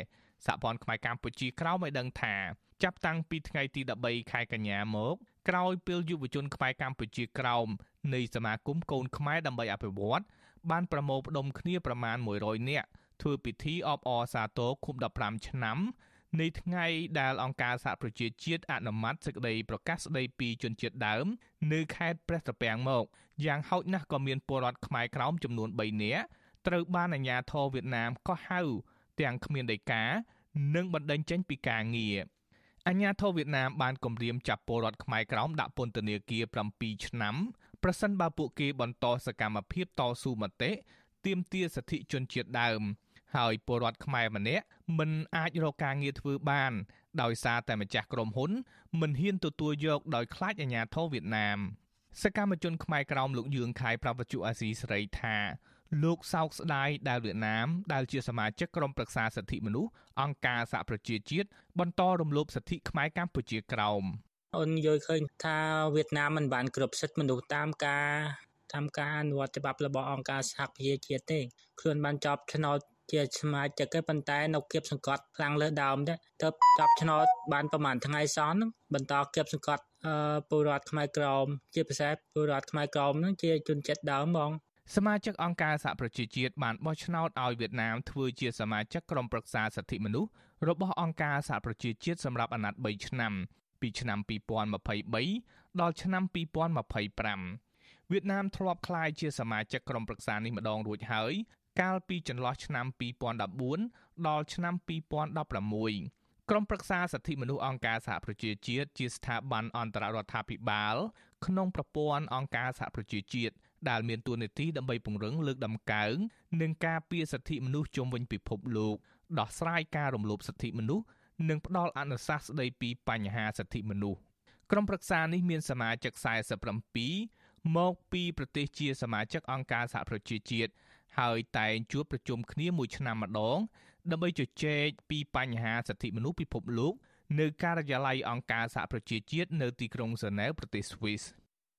សហព័ន្ធខ្មែរកម្ពុជាក្រោមឲ្យដឹងថាចាប់តាំងពីថ្ងៃទី13ខែកញ្ញាមកក្រោយពេលយុវជនខ្មែរកម្ពុជាក្រោមនៃសមាគមកូនខ្មែរដើម្បីអភិវឌ្ឍបានប្រមូលផ្ដុំគ្នាប្រមាណ100នាក់ ធ្វើពិធីអបអរសាទរខួប15ឆ្នាំនៃថ្ងៃដែលអង្គការសហប្រជាជាតិអនុម័តសេចក្តីប្រកាសស្តីពីជនជាតិដើម នៅខេត្តព្រះត្រពាំងមកយ៉ាងហោចណាស់ក៏មានពលរដ្ឋខ្មែរក្រោមចំនួន3នាក់ត្រូវបានអាជ្ញាធរវៀតណាមកោះហៅទាំងគ្មានដីកានិងបណ្តេញចេញពីការងារអាញាធរវៀតណាមបានគម្រាមចាប់ពលរដ្ឋខ្មែរក្រោមដាក់ពន្ធនាគារ7ឆ្នាំប្រសិនបើពួកគេបន្តសកម្មភាពតស៊ូមតិទាមទារសិទ្ធិជនជាតិដើម ហើយពលរដ្ឋខ្មែរម្នាក់មិនអាចរកការងារធ្វើបាន ដោយសារតែម្ចាស់ក្រុមហ៊ុន មិនហ៊ានទទួលយកដោយខ្លាចអាជ្ញាធរវៀតណាមសកម្មជនខ្មែរក្រោមលោកយឿងខៃប្រវត្តិអាស៊ីសេរីថាលោកសោកស្ដាយដែលវៀតណាមដែលជាសមាជិកក្រុមប្រឹក្សាសិទ្ធិមនុស្សអង្គការសហប្រជាជាតិបន្តរំលោភសិទ្ធិខ្មែរកម្ពុជាក្រោមអូនយល់ឃើញថាវៀតណាមមិនបានគ្រប់សិទ្ធិមនុស្សតាមការតាមការអនុវត្តច្បាប់របស់អង្គការសហប្រជាជាតិទេខ្លួនបានចប់ឆ្នោត ជាសមាជិកប៉ុន្តែនៅគៀបសង្កត់ខ្លាំងលើដើមទៅទៅចប់ឆ្នោតបានប្រហែលថ្ងៃសោះហ្នឹងបន្តគៀបសង្កត់អឺពលរដ្ឋខ្មែរក្រមជាពិសេសពលរដ្ឋខ្មែរក្រមហ្នឹងជាជនជាតិដើមហ្មងសមាជិកអង្គការសហប្រជាជាតិបានបោះឆ្នោតឲ្យវៀតណាមធ្វើជាសមាជិកក្រុមប្រឹក្សាសិទ្ធិមនុស្សរបស់អង្គការសហប្រជាជាតិសម្រាប់អាណត្តិ3ឆ្នាំពីឆ្នាំ2023ដល់ឆ្នាំ2025វៀតណាមធ្លាប់ក្លាយជាសមាជិកក្រុមប្រឹក្សានេះម្ដងរួចហើយ កាលពីចន្លោះឆ្នាំ2014ដល់ឆ្នាំ2016ក្រុមប្រឹក្សាសិទ្ធិមនុស្សអង្គការសហប្រជាជាតិជាស្ថាប័នអន្តររដ្ឋាភិបាល ក្នុងប្រព័ន្ធអង្គការសហប្រជាជាតិដែលមានតួនាទីដើម្បីពង្រឹងលើកដំកើងនិងការពារសិទ្ធិមនុស្សជុំវិញពិភពលោកដោះស្រាយការរំលោភសិទ្ធិមនុស្សនិងផ្ដល់អនុសាសន៍ស្ដីពីបញ្ហាសិទ្ធិមនុស្សក្រុមប្រឹក្សានេះមានសមាជិក47មកពីប្រទេសជាសមាជិកអង្គការសហប្រជាជាតិ ហើយតែងជួបប្រជុំគ្នាមួយឆ្នាំម្ដង ដើម្បីជជែកពីបញ្ហាសិទ្ធិមនុស្សពិភពលោក នៅការិយាល័យអង្គការសហប្រជាជាតិនៅទីក្រុងហ្សឺណែវប្រទេសស្វីស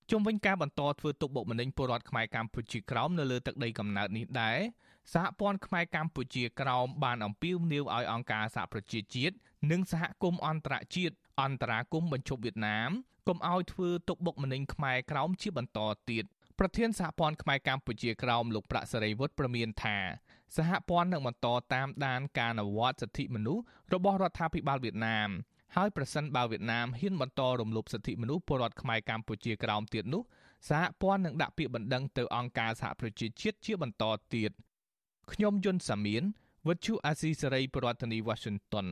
ជុំវិញការបន្តធ្វើទុកបុកម្នេញពលរដ្ឋខ្មែរកម្ពុជាក្រោមនៅលើទឹកដីកំណើតនេះដែរសហព័ន្ធខ្មែរកម្ពុជាក្រោមបានអំពាវនាវឲ្យអង្គការសហប្រជាជាតិនិងសហគមន៍អន្តរជាតិអន្តរាគមបញ្ឈប់វៀតណាមកុំឲ្យធ្វើទុកបុកម្នេញខ្មែរក្រោមជាបន្តទៀត ប្រធានសហព័ន្ធខ្មែរកម្ពុជាក្រោមលោកប្រាក់សេរីវុឌ្ឍប្រមានថាសហព័ន្ធនឹងបន្តតាមដានការអនុវត្តសិទ្ធិមនុស្សរបស់រដ្ឋាភិបាលវៀតណាមហើយប្រសិនបើវៀតណាមហ៊ានបន្តរំលោភសិទ្ធិមនុស្សពលរដ្ឋខ្មែរកម្ពុជាក្រោមទៀតនោះសហព័ន្ធនឹងដាក់ពាក្យបណ្ដឹងទៅអង្គការសហប្រជាជាតិជាបន្តទៀតខ្ញុំយុនសាមៀនវិទ្យុអាស៊ីសេរីប្រធានាធិបតី Washington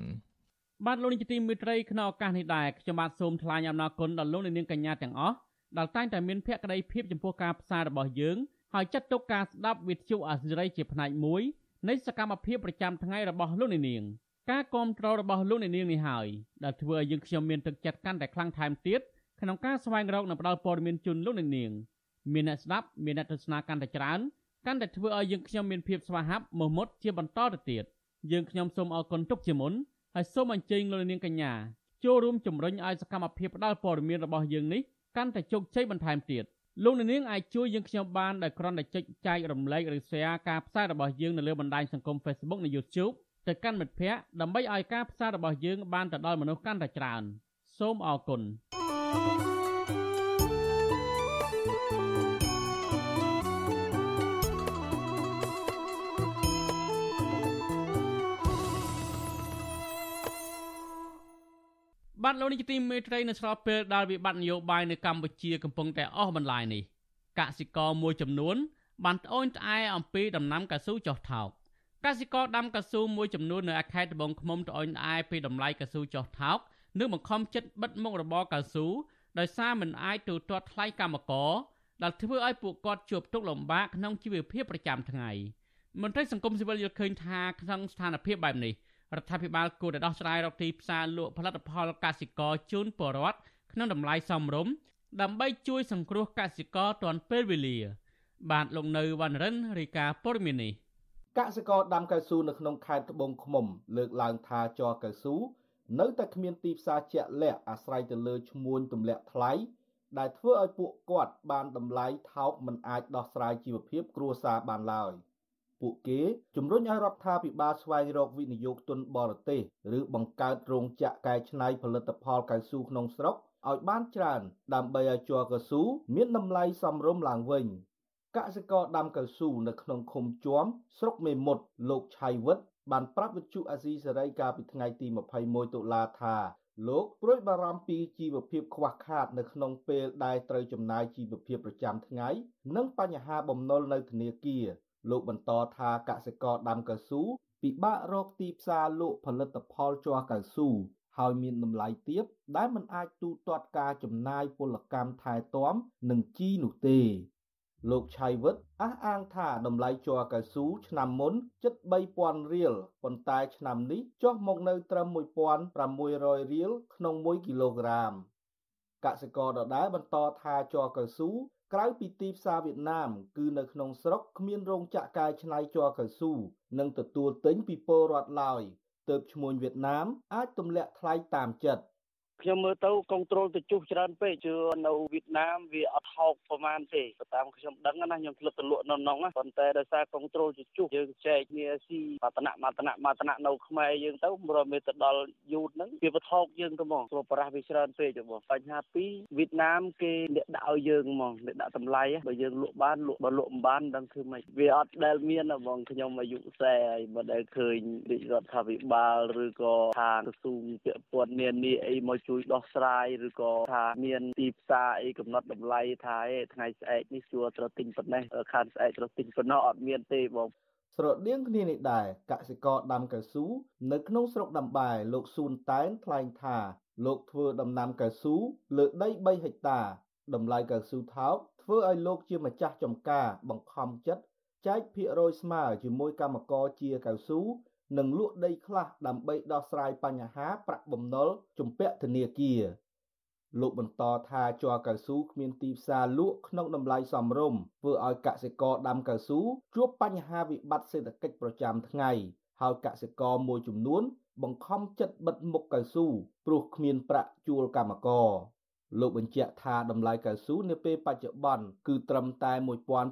បាទលោកនាយកទីមេត្រីក្នុងឱកាសនេះដែរខ្ញុំបាទសូមថ្លែងអំណរគុណដល់លោកនាងកញ្ញាទាំងអស់ ដែលតែងតែមានភក្ដីភាពចំពោះការផ្សាយរបស់យើងហើយចាត់ទុកការស្ដាប់វិទ្យុអាស៊ីសេរីជាផ្នែកមួយនៃសកម្មភាពប្រចាំថ្ងៃរបស់លោកនាងការគ្រប់គ្រងរបស់លោកនាងនេះហើយដែលធ្វើឲ្យយើងខ្ញុំមានទឹកចិត្តកាន់តែខ្លាំងថែមទៀតក្នុងការស្វែងរកនិងផ្តល់ព័ត៌មានជូនលោកនាងមានអ្នកស្ដាប់មានអ្នកទស្សនាកាន់តែច្រើនកាន់តែធ្វើឲ្យយើងខ្ញុំមានភាពស្វាហាប់មោះមុតជាបន្តទៅទៀតយើងខ្ញុំសូមអរគុណទុកជាមុនហើយសូមអញ្ជើញលោកនាងកញ្ញាចូលរួមជំរុញឲ្យសកម្មភាពផ្តល់ព័ត៌មានរបស់យើងនេះ កាន់តែជោគជ័យបន្ថែមទៀតលោកនាងអាចជួយយើងខ្ញុំបានដោយគ្រាន់តែចុចចែករំលែកឬ share ការផ្សាយរបស់យើងនៅលើបណ្ដាញសង្គម Facebook និង YouTube ទៅកាន់មិត្តភ័ក្តិដើម្បីឲ្យការផ្សាយរបស់យើងបានទៅដល់មនុស្សកាន់តែច្រើន សូមអរគុណ thank you បាទលោកនាយកទីមេត្រីនៅស្របពេលដែលវិបត្តិនយោបាយនៅកម្ពុជាកំពុងតែអស់បន្លាយនេះកសិករមួយចំនួន បានត្អូញត្អែអំពីដំណាំកៅស៊ូចុះថោកកសិករដាំកៅស៊ូមួយចំនួននៅខេត្តត្បូងឃ្មុំត្អូញត្អែពីតម្លៃកៅស៊ូចុះថោកនិងបង្ខំចិត្តបិទមុខរបរកៅស៊ូដោយសារមិនអាចទូទាត់ថ្លៃកម្មករដែលធ្វើឲ្យពួកគាត់ជួបទុក្ខលំបាកក្នុងជីវភាពប្រចាំថ្ងៃមន្ត្រីសង្គមស៊ីវិលយល់ឃើញថាក្នុងស្ថានភាពបែបនេះ រដ្ឋាភិបាលគួរតែដោះស្រាយរកទីផ្សារលក់ផលិតផលកសិករជូនពលរដ្ឋក្នុងតម្លៃសមរម្យដើម្បីជួយសង្គ្រោះកសិករទាន់ពេលវេលា បាទលោកនៅវណ្ណរិនរាយការណ៍ព័ត៌មាននេះកសិករដាំកៅស៊ូនៅក្នុងខេត្តត្បូងឃ្មុំ លើកឡើងថាចរកៅស៊ូនៅតែគ្មានទីផ្សារជាក់លាក់អាស្រ័យទៅលើឈ្មួញទម្លាក់ថ្លៃដែលធ្វើឲ្យពួកគាត់បានតម្លៃថោកមិនអាចដោះស្រាយជីវភាពគ្រួសារបានឡើយ។ ពួកគេជំរុញឲ្យរដ្ឋាភិបាលស្វែងរកវិនិយោគទុនបរទេសឬបង្កើតរោងចក្រកែច្នៃផលិតផលកៅស៊ូក្នុងស្រុកឲ្យបានច្រើន ដើម្បីឲ្យជ័រកៅស៊ូមានតម្លៃសមរម្យឡើងវិញកសិករដាំកៅស៊ូនៅក្នុងឃុំជួមស្រុកមេមត់លោកឆៃវិតបានប្រាប់វិទ្យុអាស៊ីសេរីកាលពីថ្ងៃទី21តុលាថាលោកព្រួយបារម្ភពីជីវភាពខ្វះខាតនៅក្នុងពេលដែលត្រូវចំណាយជីវភាពប្រចាំថ្ងៃ និងបញ្ហាបំណុលនៅធនាគារ លោកបន្តថាកសិករដាំកៅស៊ូពិបាករកទីផ្សារលក់ផលិតផលជ័រកៅស៊ូហើយមានតម្លៃទាបដែលមិនអាចទូទាត់ការចំណាយពលកម្មថែទាំនិងជីនោះទេលោកឆៃវិតអះអាងថាតម្លៃជ័រកៅស៊ូឆ្នាំមុនជិត3000រៀលប៉ុន្តែឆ្នាំនេះចុះមកនៅត្រឹម1600រៀលក្នុង1គីឡូក្រាមកសិករដដែលបន្តថាជ័រកៅស៊ូ ក្រៅពីទីផ្សារវៀតណាម គឺនៅក្នុងស្រុកគ្មានរោងចក្រកែច្នៃជ័រកៅស៊ូនិងទទួលទិញពីពលរដ្ឋឡើយទើបឈ្មួញវៀតណាមអាចទម្លាក់ថ្លៃតាមចិត្ត ខ្ញុំមើលទៅកុងត្រូលទៅជុះច្រើនពេកជឿនៅវៀតណាមវាអត់ហោកប្រហែលទេតាមខ្ញុំដឹងណាខ្ញុំធ្លាប់ទៅលក់នៅក្នុងប៉ុន្តែដោយសារកុងត្រូលទៅជុះយើងចែកគ្នាស៊ីបតនៈបតនៈបតនៈនៅខ្មែរយើងទៅរមេទៅដល់យូតហ្នឹងវាបថោកយើងទៅហ្មងព្រោះប្រាស់វាច្រើនពេកទៅបងបញ្ហាពីរវៀតណាមគេអ្នកដាក់ឲ្យយើងហ្មងអ្នកដាក់តម្លៃបើយើងលក់បានលក់បើលក់មិនបានដឹងធ្វើម៉េចវាអត់ដែលមានហ្មងខ្ញុំអាយុ40ហើយបើដែលឃើញរាជរដ្ឋាភិបាលឬក៏ខាងក្រសួងពាក់ព័ន្ធនានាអីមកជួយដោះស្រាយឬក៏ថាមានទីផ្សារអីកំណត់តម្លៃថាថ្ងៃស្អែកនេះជួត្រូវទិញប៉ុណ្ណេះខានស្អែកត្រូវទិញប៉ុណ្ណោះអត់មានទេបងស្រដៀងគ្នានេះដែរកសិករដាំកៅស៊ូនៅក្នុងស្រុកដំបែលោកស៊ូនតែនថ្លែងថាលោកធ្វើដំណាំកៅស៊ូលើដី3ហិកតាតម្លៃកៅស៊ូថោកធ្វើឲ្យលោកជាម្ចាស់ចំការបង្ខំចិត្តចែកភាគរយស្មើជាមួយកម្មករជាកៅស៊ូ និងលក់ដីខ្លះដើម្បីដោះស្រាយបញ្ហាប្រាក់បំណុលជំពាក់ធនាគារលោកបន្តថាជ័រកៅស៊ូគ្មានទីផ្សារលក់ក្នុងតម្លៃសមរម្យធ្វើឲ្យកសិករដាំកៅស៊ូជួបបញ្ហាវិបត្តិសេដ្ឋកិច្ចប្រចាំថ្ងៃហើយកសិករមួយចំនួនបង្ខំចិត្តបិទមុខកៅស៊ូព្រោះគ្មានប្រាក់ជួលកម្មករ លោកបញ្ជាក់ថាតម្លៃកៅស៊ូនាពេលបច្ចុប្បន្នគឺត្រឹមតែ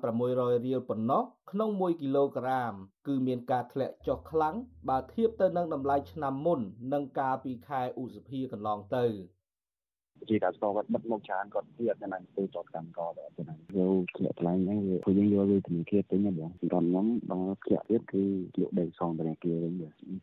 1600រៀលប៉ុណ្ណោះក្នុង1គីឡូក្រាម គឺមានការធ្លាក់ចុះខ្លាំងបើធៀបទៅនឹងតម្លៃឆ្នាំមុន និងកាលពីខែឧសភាកន្លងទៅ។ ជាកសិករគាត់បិទមុខច្រើនគាត់ទៀតណាទៅចតកម្មករទៅណាយកធ្លាក់ថ្លៃហ្នឹងវាព្រោះយើងយកវាធនាគារទិញណាបងសម្រាប់ខ្ញុំដល់ធ្លាក់ទៀតគឺយកដីសងធនាគារវិញ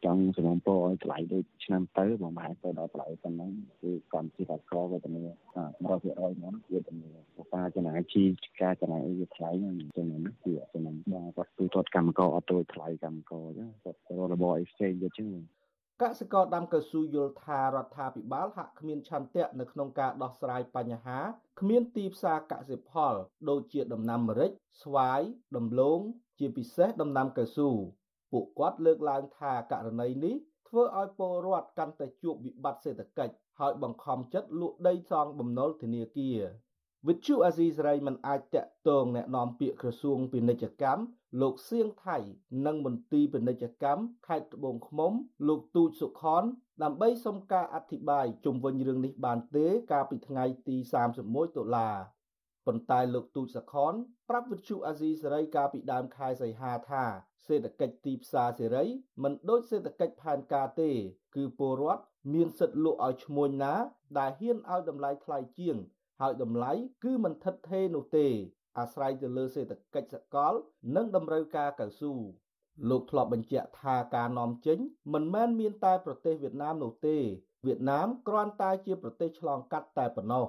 ចង់សំណពរឲ្យថ្លៃដូចឆ្នាំទៅបងបែរទៅដល់ថ្លៃប៉ុណ្ណឹងគឺគាត់ជាកសិករវេទនា100%ហ្មងវេទនាការចំណាយជីការចំណាយអីវាថ្លៃហ្នឹងចឹងណាគឺចំណាយបងគាត់ទូទាត់កម្មករអត់ទៅថ្លៃកម្មករចឹងគាត់រករបប exchange ទៅចឹង កសិករដាំកៅស៊ូយល់ថារដ្ឋាភិបាលហាក់គ្មានឆន្ទៈនៅក្នុងការដោះស្រាយបញ្ហាគ្មានទីផ្សារកសិផល ដូចជាដំណាំម្រេចស្វាយដំឡូងជាពិសេសដំណាំកៅស៊ូពួកគាត់លើកឡើងថាករណីនេះធ្វើឲ្យពលរដ្ឋកាន់តែជួបវិបត្តិសេដ្ឋកិច្ចហើយបង្ខំចិត្តលក់ដីសងបំណុលធនាគារ វិទ្យុអាស៊ីសេរីមិនអាចតាក់ទងแนะនាំពាក្យក្រសួងពាណិជ្ជកម្មលោកសៀងថៃនិងមន្ទីរពាណិជ្ជកម្មខេត្តត្បូងឃ្មុំ លោកទូចសុខនដើម្បីសុំការអធិប្បាយជុំវិញរឿងនេះបានទេកាលពីថ្ងៃទី31តុលាប៉ុន្តែលោកទូចសខនប្រាប់វិទ្យុអាស៊ីសេរីកាលពីដើមខែសីហាថាសេដ្ឋកិច្ចទីផ្សារសេរីមិនដូចសេដ្ឋកិច្ចផែនការទេ គឺពលរដ្ឋមានសិទ្ធិលក់ឲ្យឈ្មួញណា ដែលហ៊ានឲ្យតម្លៃថ្លៃជាង ហើយតម្លៃគឺមិនថិតថេរនោះទេអាស្រ័យទៅលើសេដ្ឋកិច្ចសកល និងតម្រូវការកៅស៊ូលោកធ្លាប់បញ្ជាក់ថាការនាំចេញមិនមែនមានតែប្រទេសវៀតណាមនោះទេវៀតណាមគ្រាន់តែជាប្រទេសឆ្លងកាត់តែប៉ុណ្ណោះ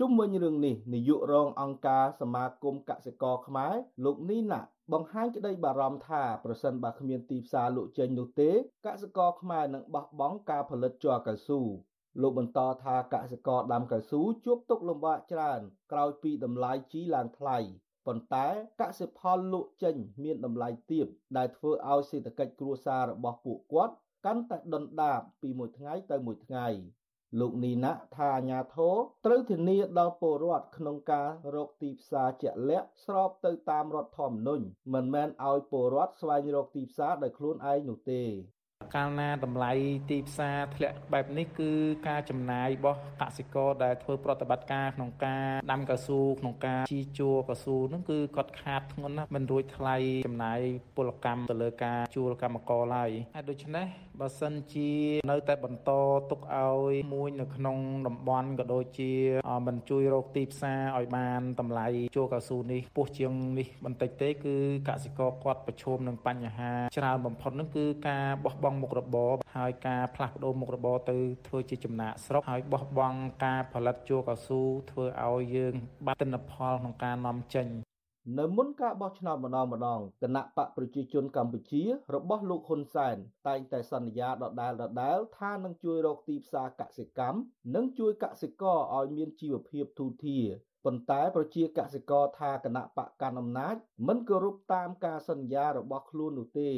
ជុំវិញរឿងនេះនាយករងអង្គការសមាគមកសិករខ្មែរលោកនីណាបង្ហាញក្តីបារម្ភថាប្រសិនបើគ្មានទីផ្សារលក់ចេញនោះទេកសិករខ្មែរនឹងបោះបង់ការផលិតជ័រកៅស៊ូ លោកបន្តថាកសិករដាំកៅស៊ូជួបទុក្ខលំបាកច្រើនក្រោយពីតម្លៃជីឡើងថ្លៃប៉ុន្តែកសិផលលក់ចេញមានតម្លៃទាបដែលធ្វើឲ្យសេដ្ឋកិច្ចគ្រួសាររបស់ពួកគាត់កាន់តែដុនដាបពីមួយថ្ងៃទៅមួយថ្ងៃលោកនីណាថាអាញាធរត្រូវធានាដល់ពលរដ្ឋក្នុងការរកទីផ្សារជាក់លាក់ស្របទៅតាមរដ្ឋធម្មនុញ្ញមិនមែនឲ្យពលរដ្ឋស្វែងរកទីផ្សារដោយខ្លួនឯងនោះទេ កាលណាតម្លៃទីផ្សារធ្លាក់បែបនេះគឺការចំណាយរបស់កសិករដែលធ្វើប្រតិបត្តិការក្នុងការដាំកៅស៊ូក្នុងការជីជួរកៅស៊ូហ្នឹងគឺគាត់ខាតធ្ងន់ណាស់មិនរួចថ្លៃចំណាយពលកម្មទៅលើការជួលកម្មករឡើយហើយដូច្នេះ បើសិនជានៅតែបន្តទុកឲ្យមួយនៅក្នុងតំបន់ក៏ដូចជាមិនជួយរកទីផ្សារឲ្យបានតម្លៃជួលកៅស៊ូនេះពោះជាងនេះបន្តិចទេគឺកសិករគាត់ប្រឈមនឹងបញ្ហាច្រើនបំផុតហ្នឹងគឺការបោះបង់មុខរបរហើយការផ្លាស់ប្ដូរមុខរបរទៅធ្វើជាចំណាក់ស្រុកហើយបោះបង់ការផលិតជួកៅស៊ូធ្វើឲ្យយើងបាត់ទិន្នផលក្នុងការនាំចេញ នៅមុនការបោះឆ្នោតម្ដងម្ដងគណៈបកប្រជាជនកម្ពុជារបស់លោកហ៊ុនសែនតែងតែសន្យាដដែលដដែលថានឹងជួយរកទីផ្សារកសិកម្មនិងជួយកសិករឲ្យមានជីវភាពទូធាប៉ុន្តែប្រជាកសិករថាគណៈបកកាន់អំណាចមិនគោរពតាមការសន្យារបស់ខ្លួននោះទេ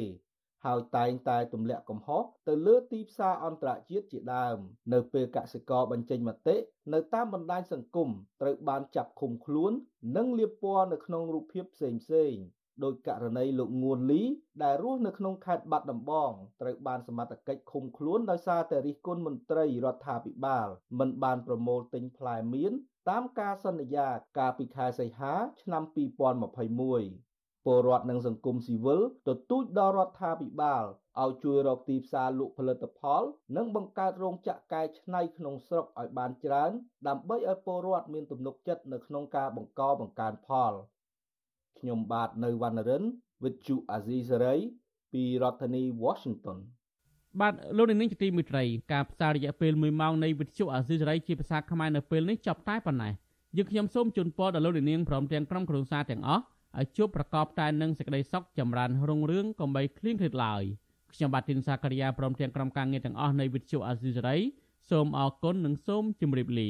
ហើយតែងតែទម្លាក់កំហុសទៅលើទីផ្សារអន្តរជាតិជាដើម នៅពេលកសិករបញ្ចេញមតិនៅតាមបណ្ដាញសង្គមត្រូវបានចាប់ឃុំខ្លួន និងលាបពណ៌នៅក្នុងរូបភាពផ្សេងៗដោយករណីលោកងួនលី ដែលរស់នៅក្នុងខេត្តបាត់ដំបងត្រូវបានសមត្ថកិច្ចឃុំខ្លួនដោយសារតែរិះគន់មន្ត្រីរដ្ឋាភិបាលមិនបានប្រមូលទិញផ្លែមៀនតាមការសន្យាកាលពីខែសីហា ឆ្នាំ2021 ពលរដ្ឋនិងសង្គមស៊ីវិលទទូចដល់រដ្ឋាភិបាលឲ្យជួយរកទីផ្សារលក់ផលិតផល និងបង្កើតរោងចក្រកែច្នៃក្នុងស្រុកឲ្យបានច្រើន ដើម្បីឲ្យពលរដ្ឋមានទំនុកចិត្តនៅក្នុងការបង្កបង្កើនផលខ្ញុំបាទនៅវណ្ណរិន with Chu Azizi Saray ពីរដ្ឋធានី Washington បាទលោកនាងជាទីមេត្រីការផ្សាយរយៈពេល1ម៉ោងនៃវិទ្យុអាស៊ីសេរីជាភាសាខ្មែរនៅពេលនេះចប់តែប៉ុណ្ណេះយើងខ្ញុំសូមជូនពរដល់លោកនាងព្រមទាំងក្រុមគ្រួសារទាំងអស់ ឲ្យជួបប្រកបតែនឹងសេចក្តីសុខចម្រើនរុងរឿងកុំបីឃ្លៀងឃ្លាតឡើយខ្ញុំបាទទីនសាករិយាព្រមទាំងក្រុមការងារទាំងអស់នៃវិទ្យុអាស៊ីសេរីសូមអរគុណនិងសូមជម្រាបលា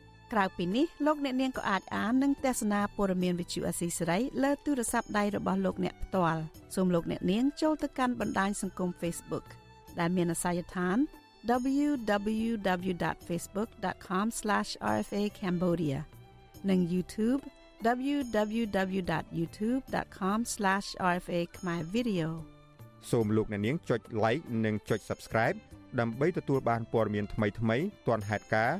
ក្រៅពីនេះលោកអ្នកនាងក៏អាចអាននិងទស្សនាព័ត៌មានវិទ្យុអស៊ីសេរីលើទូរស័ព្ទដៃរបស់លោកអ្នកផ្ទាល់សូមលោកអ្នកនាងចូលទៅកាន់បណ្ដាញសង្គម Facebook ដែលមានអាសយដ្ឋាន www.facebook.com/rfa.cambodia និង YouTube www.youtube.com/rfa ខ្មែរ video សូមលោកអ្នកនាងចុច like និងចុច subscribe ដើម្បីទទួលបានព័ត៌មានថ្មីៗទាន់ហេតុការណ៍